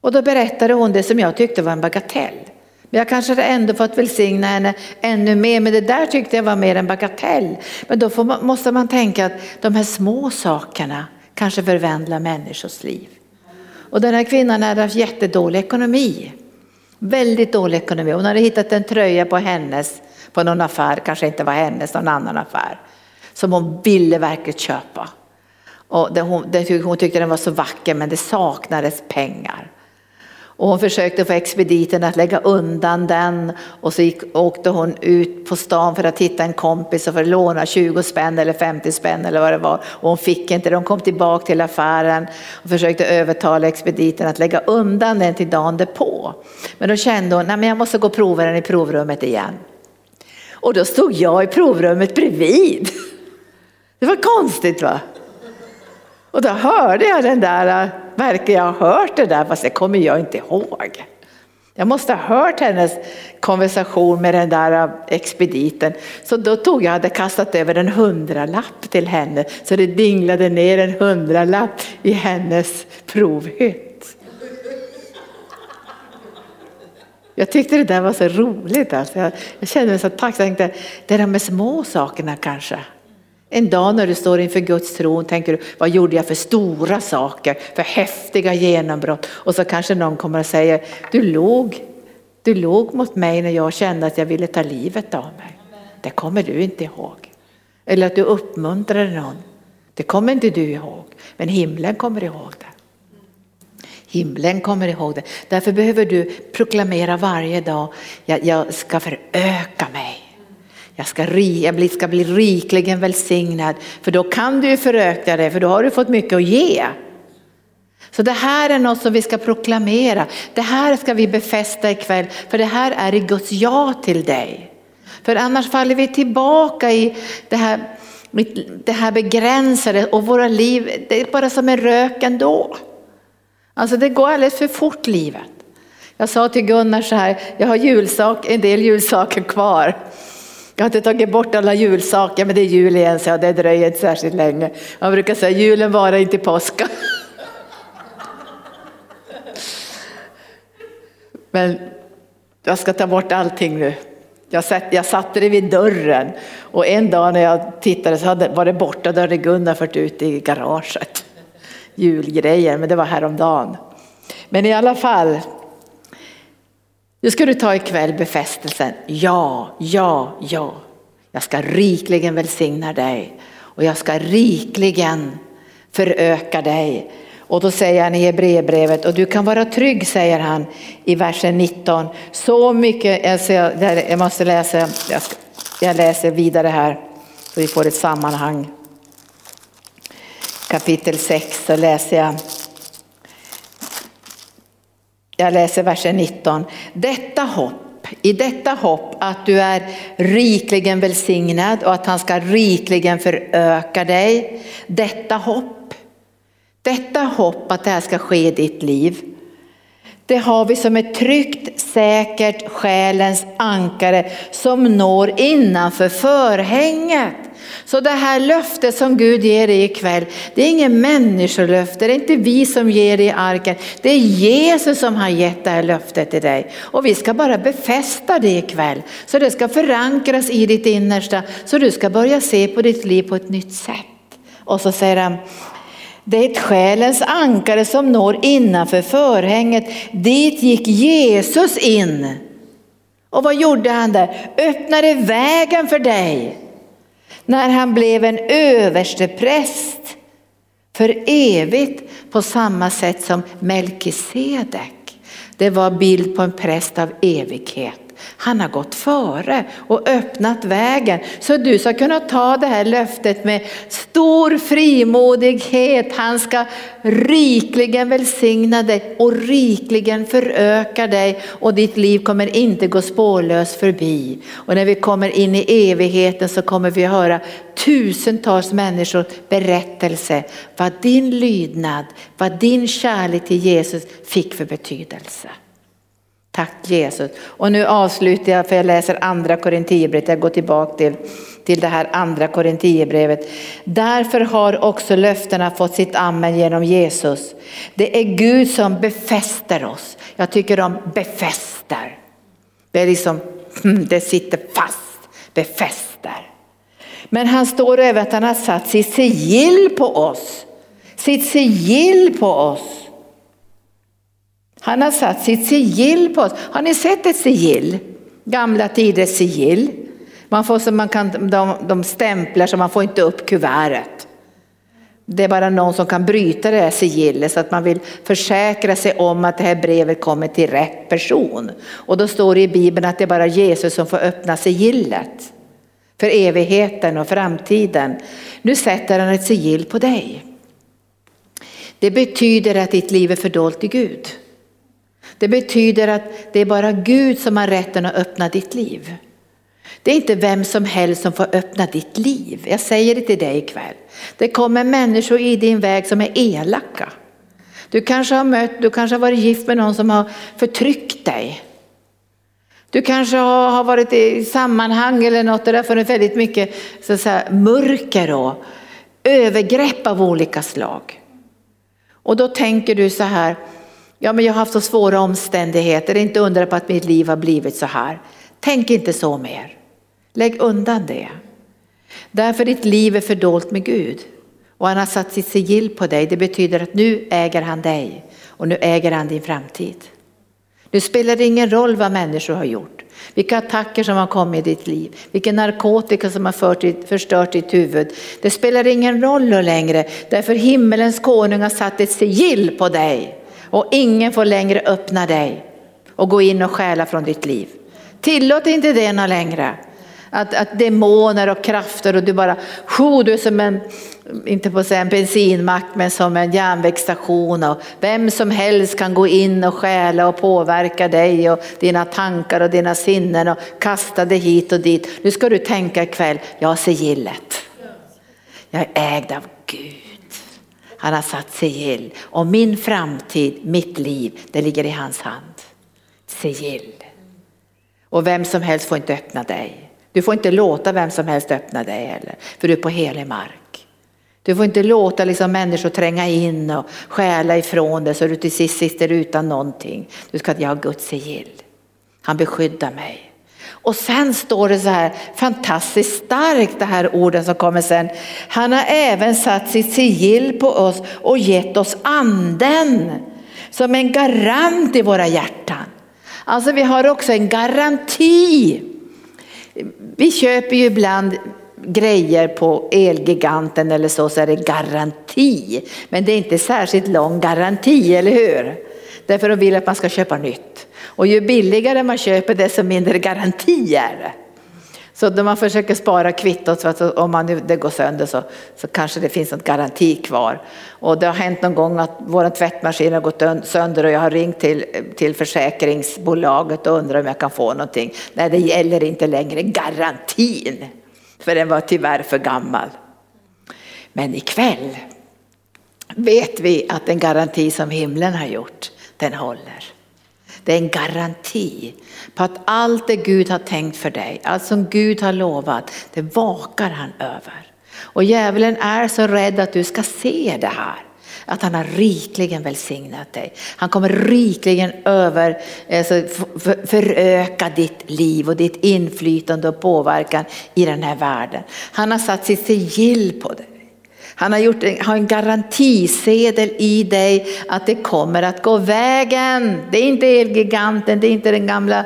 Och då berättade hon det som jag tyckte var en bagatell. Men jag kanske hade ändå fått välsigna henne ännu mer, men det där tyckte jag var mer en bagatell. Men då man, måste man tänka att de här små sakerna kanske förvandlar människors liv. Och den här kvinnan hade haft jättedålig ekonomi. Väldigt dålig ekonomi. Hon hade hittat en tröja på hennes, på någon affär, kanske inte var hennes, någon annan affär. Som hon ville verkligen köpa. Och det, hon, det, hon tyckte den var så vacker men det saknades pengar. Och hon försökte få expediten att lägga undan den och så gick, åkte hon ut på stan för att hitta en kompis och för att låna 20 spänn eller 50 spänn eller vad det var. Och hon fick inte det. Hon kom tillbaka till affären och försökte övertala expediten att lägga undan den till dagen därpå. Men då kände hon, att jag måste gå och prova den i provrummet igen. Och då stod jag i provrummet bredvid. (laughs) Det var konstigt va? Och då hörde jag den där, verkar jag ha hört det där fast det kommer jag inte ihåg. Jag måste ha hört hennes konversation med den där äh, expediten. Så då tog jag, hade kastat över en hundralapp till henne så det dinglade ner en hundralapp i hennes provhytt. Jag tyckte det där var så roligt. Alltså. Jag, jag kände mig så tacksam. Jag tänkte, det är de små sakerna kanske. En dag när du står inför Guds tron tänker du, vad gjorde jag för stora saker, för häftiga genombrott? Och så kanske någon kommer och säger, du låg, du låg mot mig när jag kände att jag ville ta livet av mig. Det kommer du inte ihåg. Eller att du uppmuntrade någon. Det kommer inte du ihåg, men himlen kommer ihåg det. Himlen kommer ihåg det. Därför behöver du proklamera varje dag, jag, jag ska föröka mig. Jag ska, jag ska bli rikligen välsignad. För då kan du ju föröka dig, för då har du fått mycket att ge. Så det här är något som vi ska proklamera. Det här ska vi befästa ikväll, för det här är i Guds ja till dig. För annars faller vi tillbaka i det här, det här begränsade och våra liv, det är bara som en rök ändå. Alltså det går alldeles för fort livet. Jag sa till Gunnar så här, jag har julsak, en del julsaker kvar. Jag har inte tagit bort alla julsaker, men det är jul igen så det dröjer inte särskilt länge. Man brukar säga julen varar inte påska. (laughs) Men jag ska ta bort allting nu. Jag, satt, jag satte det vid dörren och en dag när jag tittade så hade, var det borta, då hade Gunnar fört ut i garaget. Julgrejer, men det var häromdagen. Men i alla fall, nu ska du ta ikväll befästelsen. Ja, ja, ja. Jag ska rikligen välsigna dig och jag ska rikligen föröka dig. Och då säger han i Hebreerbrevet, och du kan vara trygg säger han i versen 19. Så mycket, alltså jag, måste läsa, jag, ska, jag läser vidare här så vi får ett sammanhang. Kapitel 6 så läser jag jag läser versen 19. Detta hopp, i detta hopp att du är rikligen välsignad och att han ska rikligen föröka dig. Detta hopp, detta hopp att det här ska ske i ditt liv. Det har vi som ett tryggt, säkert själens ankare som når innanför förhänget. Så det här löftet som Gud ger dig ikväll, det är inget människolöfte, det är inte vi som ger dig arken. Det är Jesus som har gett det här löftet till dig. Och vi ska bara befästa det ikväll. Så det ska förankras i ditt innersta, så du ska börja se på ditt liv på ett nytt sätt. Och så säger han, det är ett själens ankare som når innanför förhänget. Dit gick Jesus in. Och vad gjorde han där? Öppnade vägen för dig när han blev en överstepräst för evigt på samma sätt som Melkisedek. Det var bild på en präst av evighet. Han har gått före och öppnat vägen så du ska kunna ta det här löftet med stor frimodighet. Han ska rikligen välsigna dig och rikligen föröka dig och ditt liv kommer inte gå spårlöst förbi. Och när vi kommer in i evigheten så kommer vi höra tusentals människors berättelse vad din lydnad, vad din kärlek till Jesus fick för betydelse. Tack Jesus. Och nu avslutar jag för jag läser andra Korinthierbrevet. Jag går tillbaka till, till det här andra Korinthierbrevet. Därför har också löftena fått sitt amen genom Jesus. Det är Gud som befäster oss. Jag tycker de befäster. Det är liksom, (laughs) det sitter fast, befäster. Men han står över att han har satt sitt sigill på oss. Sitt sigill på oss. Han har satt sitt sigill på oss. Har ni sett ett sigill? Gamla tiders sigill. Man får så man kan, de, de stämplar så man får inte upp kuvertet. Det är bara någon som kan bryta det här sigillet så att man vill försäkra sig om att det här brevet kommer till rätt person. Och då står det i Bibeln att det är bara Jesus som får öppna sigillet. För evigheten och framtiden. Nu sätter han ett sigill på dig. Det betyder att ditt liv är fördolt i Gud. Det betyder att det är bara Gud som har rätten att öppna ditt liv. Det är inte vem som helst som får öppna ditt liv. Jag säger det till dig ikväll. Det kommer människor i din väg som är elaka. Du kanske har mött, du kanske har varit gift med någon som har förtryckt dig. Du kanske har varit i sammanhang eller något där det har funnits väldigt mycket så att säga, mörker och övergrepp av olika slag. Och då tänker du så här, Ja, men jag har haft så svåra omständigheter, det är inte undra på att mitt liv har blivit så här. Tänk inte så mer. Lägg undan det. Därför ditt liv är fördolt med Gud. Och han har satt sitt sigill på dig. Det betyder att nu äger han dig och nu äger han din framtid. Nu spelar det ingen roll vad människor har gjort. Vilka attacker som har kommit i ditt liv, vilken narkotika som har förstört ditt huvud. Det spelar ingen roll längre därför himmelens konung har satt ett sigill på dig. Och ingen får längre öppna dig och gå in och stjäla från ditt liv. Tillåt inte det något längre. Att, att demoner och krafter och du bara, sjo, du är som en, inte på att säga en bensinmack, men som en järnvägsstation och vem som helst kan gå in och stjäla och påverka dig och dina tankar och dina sinnen och kasta dig hit och dit. Nu ska du tänka ikväll, jag har sigillet. Jag är ägd av Gud. Han har satt sigill. Och min framtid, mitt liv, det ligger i hans hand. Sigill. Och vem som helst får inte öppna dig. Du får inte låta vem som helst öppna dig heller, för du är på helig mark. Du får inte låta liksom människor tränga in och stjäla ifrån dig så du till sist sitter utan någonting. Du ska, jag har Guds sigill. Han beskyddar mig. Och sen står det så här fantastiskt starkt det här orden som kommer sen. Han har även satt sitt sigill på oss och gett oss anden som en garant i våra hjärtan. Alltså vi har också en garanti. Vi köper ju ibland grejer på Elgiganten eller så, så är det garanti. Men det är inte särskilt lång garanti, eller hur? Därför de vill att man ska köpa nytt. Och ju billigare man köper desto mindre garanti är det. Så när man försöker spara kvittot så att om man, det går sönder så, så kanske det finns något garanti kvar. Och det har hänt någon gång att vår tvättmaskin har gått sönder och jag har ringt till, till försäkringsbolaget och undrar om jag kan få någonting. Nej, det gäller inte längre garantin, för den var tyvärr för gammal. Men ikväll vet vi att den garanti som himlen har gjort, den håller. Det är en garanti på att allt det Gud har tänkt för dig, allt som Gud har lovat, det vakar han över. Och djävulen är så rädd att du ska se det här. Att han har rikligen välsignat dig. Han kommer rikligen över, alltså, föröka ditt liv och ditt inflytande och påverkan i den här världen. Han har satt sitt sigill på dig. Han har, gjort, har en garantisedel i dig att det kommer att gå vägen. Det är inte Elgiganten, det är inte den gamla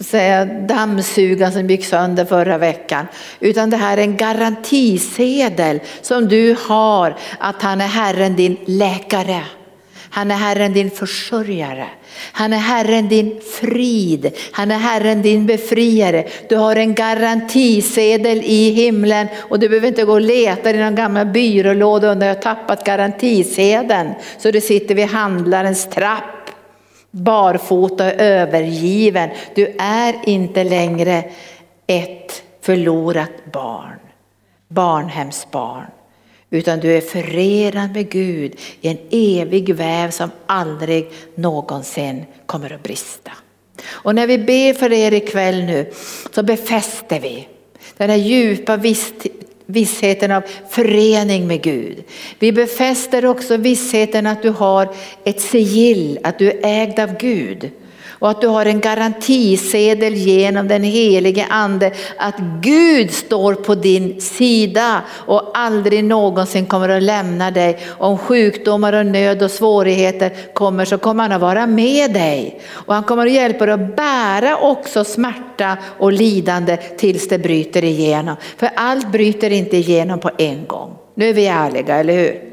säga, dammsugaren som gick sönder förra veckan. Utan det här är en garantisedel som du har att han är Herren din läkare. Han är Herren din försörjare. Han är Herren din frid. Han är Herren din befriare. Du har en garantisedel i himlen och du behöver inte gå och leta i någon gammal byrålåda under jag har tappat garantisedeln. Så du sitter vid handlarens trapp barfota och övergiven. Du är inte längre ett förlorat barn, barnhemsbarn. Utan du är förenad med Gud i en evig väv som aldrig någonsin kommer att brista. Och när vi ber för er ikväll nu så befäster vi den här djupa vissheten av förening med Gud. Vi befäster också vissheten att du har ett sigill, att du är ägd av Gud och att du har en garantisedel genom den helige ande att Gud står på din sida och aldrig någonsin kommer att lämna dig. Om sjukdomar och nöd och svårigheter kommer så kommer han att vara med dig och han kommer att hjälpa dig att bära också smärta och lidande tills det bryter igenom. För allt bryter inte igenom på en gång. Nu är vi ärliga, eller hur?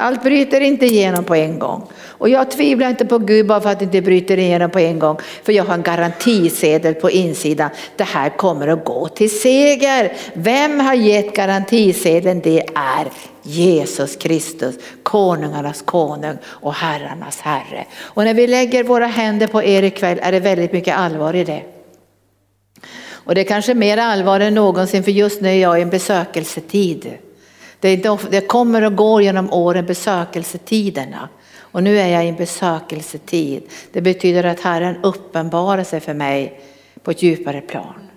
Allt bryter inte igenom på en gång. Och jag tvivlar inte på Gud bara för att det inte bryter igenom på en gång. För jag har en garantisedel på insidan. Det här kommer att gå till seger. Vem har gett garantisedeln? Det är Jesus Kristus, konungarnas konung och herrarnas herre. Och när vi lägger våra händer på er ikväll är det väldigt mycket allvar i det. Och det är kanske mer allvar än någonsin för just nu är jag i en besökelsetid. Det, kommer och går genom åren, besökelsetiderna. Och nu är jag i en besökelsetid. Det betyder att Herren uppenbarar sig för mig på ett djupare plan.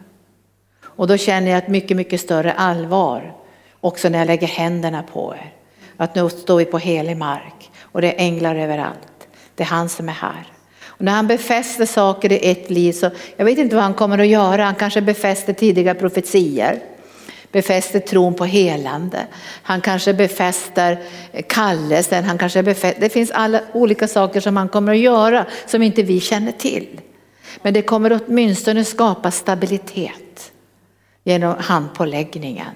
Och då känner jag ett mycket, mycket större allvar också när jag lägger händerna på er. Att nu står vi på helig mark och det är änglar överallt. Det är han som är här. Och när han befäster saker i ett liv så, jag vet inte vad han kommer att göra, han kanske befäster tidiga profetier befäster tron på helande. Han kanske befäster kallelsen, han kanske befäster, det finns alla olika saker som han kommer att göra som inte vi känner till. Men det kommer åtminstone skapa stabilitet genom handpåläggningen.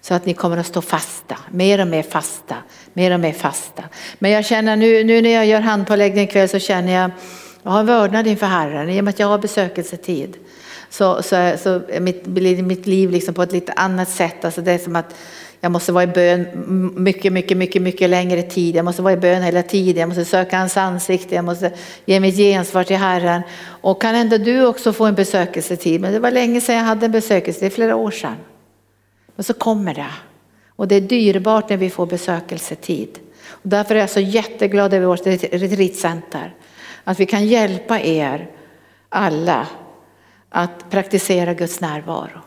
Så att ni kommer att stå fasta, mer och mer fasta, mer och mer fasta. Men jag känner nu, nu när jag gör handpåläggning ikväll så känner jag, jag har en vördnad inför Herren i och med att jag har besökelsetid så, så, så mitt, mitt liv liksom på ett lite annat sätt. Alltså det är som att jag måste vara i bön mycket, mycket, mycket, mycket längre tid. Jag måste vara i bön hela tiden. Jag måste söka hans ansikte. Jag måste ge mitt gensvar till Herren. Och kan ändå du också få en besökelsetid? Men det var länge sedan jag hade en besökelse, det är flera år sedan. Men så kommer det. Och det är dyrbart när vi får besökelsetid. Och därför är jag så jätteglad över vårt retreatcenter. Att vi kan hjälpa er alla att praktisera Guds närvaro.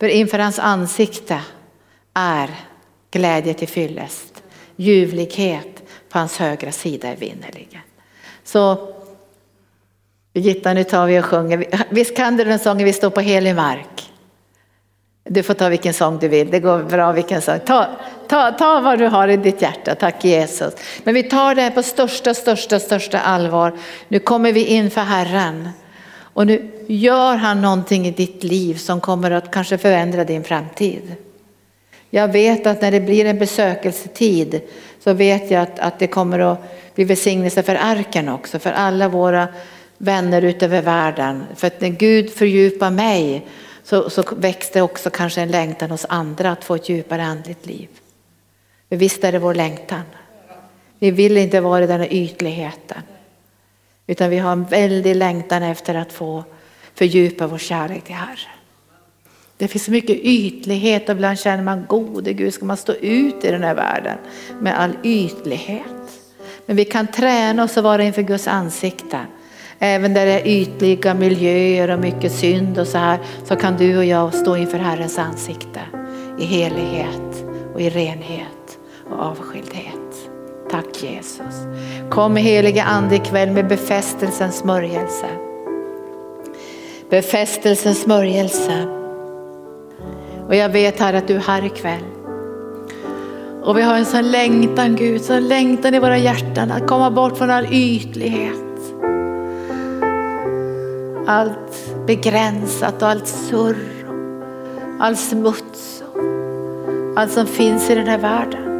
För inför hans ansikte är glädje till fyllest, ljuvlighet på hans högra sida är vinnerligen. Så Birgitta, nu tar vi och sjunger. Visst kan du den sången Vi står på helig mark? Du får ta vilken sång du vill, det går bra vilken sång. Ta, ta, ta vad du har i ditt hjärta, tack Jesus. Men vi tar det här på största, största, största allvar. Nu kommer vi in för Herren. Och nu gör han någonting i ditt liv som kommer att kanske förändra din framtid. Jag vet att när det blir en besökelsetid så vet jag att, att det kommer att bli välsignelse för arken också, för alla våra vänner utöver världen. För att när Gud fördjupar mig så, så väcks det också kanske en längtan hos andra att få ett djupare andligt liv. Men visst är det vår längtan. Vi vill inte vara i den här ytligheten. Utan vi har en väldig längtan efter att få fördjupa vår kärlek till Herren. Det finns så mycket ytlighet och ibland känner man gode Gud, ska man stå ut i den här världen med all ytlighet? Men vi kan träna oss att vara inför Guds ansikte. Även där det är ytliga miljöer och mycket synd och så här så kan du och jag stå inför Herrens ansikte i helighet och i renhet och avskildhet. Tack Jesus. Kom helige Ande ikväll med befästelsens smörjelse. Befästelsens smörjelse. Och jag vet här att du är här ikväll. Och vi har en sån längtan Gud, sån längtan i våra hjärtan att komma bort från all ytlighet. Allt begränsat och allt surr, all smuts, allt som finns i den här världen.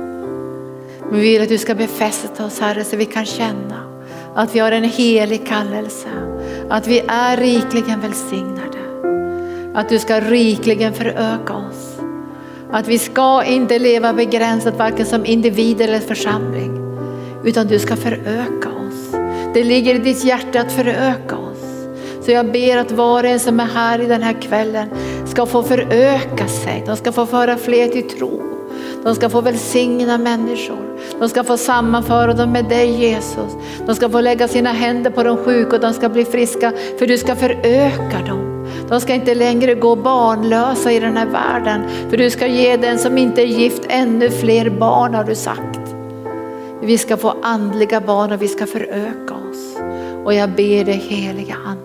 Vi vill att du ska befästa oss Herre så vi kan känna att vi har en helig kallelse. Att vi är rikligen välsignade. Att du ska rikligen föröka oss. Att vi ska inte leva begränsat varken som individer eller församling. Utan du ska föröka oss. Det ligger i ditt hjärta att föröka oss. Så jag ber att var och en som är här i den här kvällen ska få föröka sig. De ska få föra fler till tro. De ska få välsigna människor. De ska få sammanföra dem med dig Jesus. De ska få lägga sina händer på de sjuka och de ska bli friska för du ska föröka dem. De ska inte längre gå barnlösa i den här världen för du ska ge den som inte är gift ännu fler barn har du sagt. Vi ska få andliga barn och vi ska föröka oss. Och jag ber dig heliga ande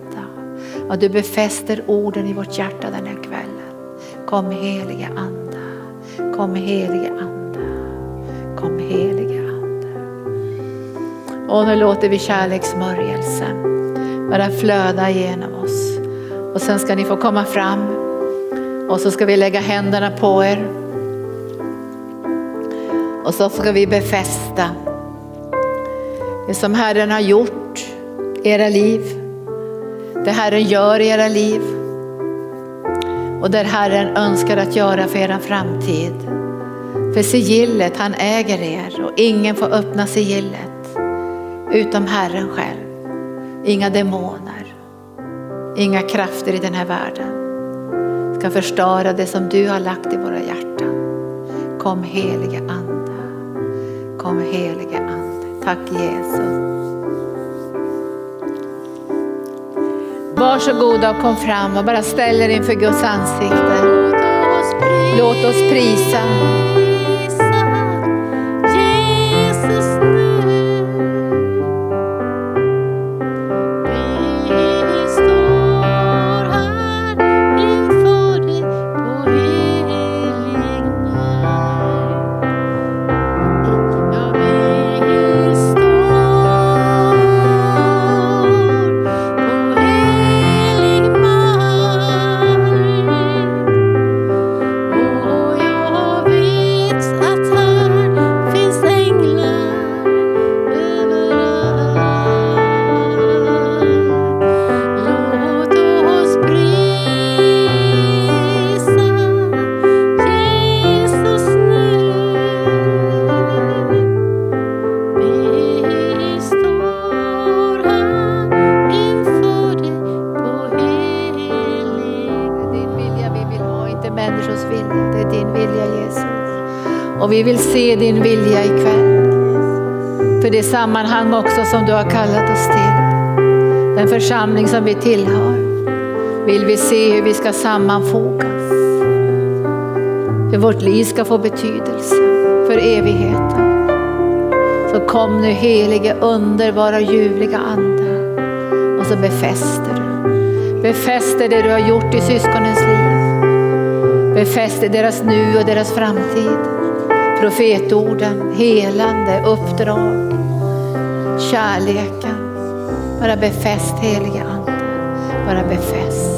att du befäster orden i vårt hjärta den här kvällen. Kom heliga ande kom helige ande, kom helige ande. Och nu låter vi kärleksmörjelsen bara flöda genom oss. Och sen ska ni få komma fram och så ska vi lägga händerna på er. Och så ska vi befästa det som Herren har gjort i era liv. Det Herren gör i era liv. Och det Herren önskar att göra för er framtid. För sigillet, han äger er och ingen får öppna sigillet utom Herren själv. Inga demoner, inga krafter i den här världen ska förstöra det som du har lagt i våra hjärtan. Kom helige Ande, kom helige Ande. Tack Jesus. Varsågoda och kom fram och bara ställ er inför Guds ansikte. Låt oss prisa. Vi vill se din vilja ikväll. För det sammanhang också som du har kallat oss till. Den församling som vi tillhör. Vill vi se hur vi ska sammanfogas. Hur vårt liv ska få betydelse för evigheten. Så kom nu helige underbara ljuvliga Ande. Och så befäster du. Befäster det du har gjort i syskonens liv. Befäster deras nu och deras framtid. Profetorden, helande, uppdrag, kärleken. Bara befäst heliga Ande. Bara befäst,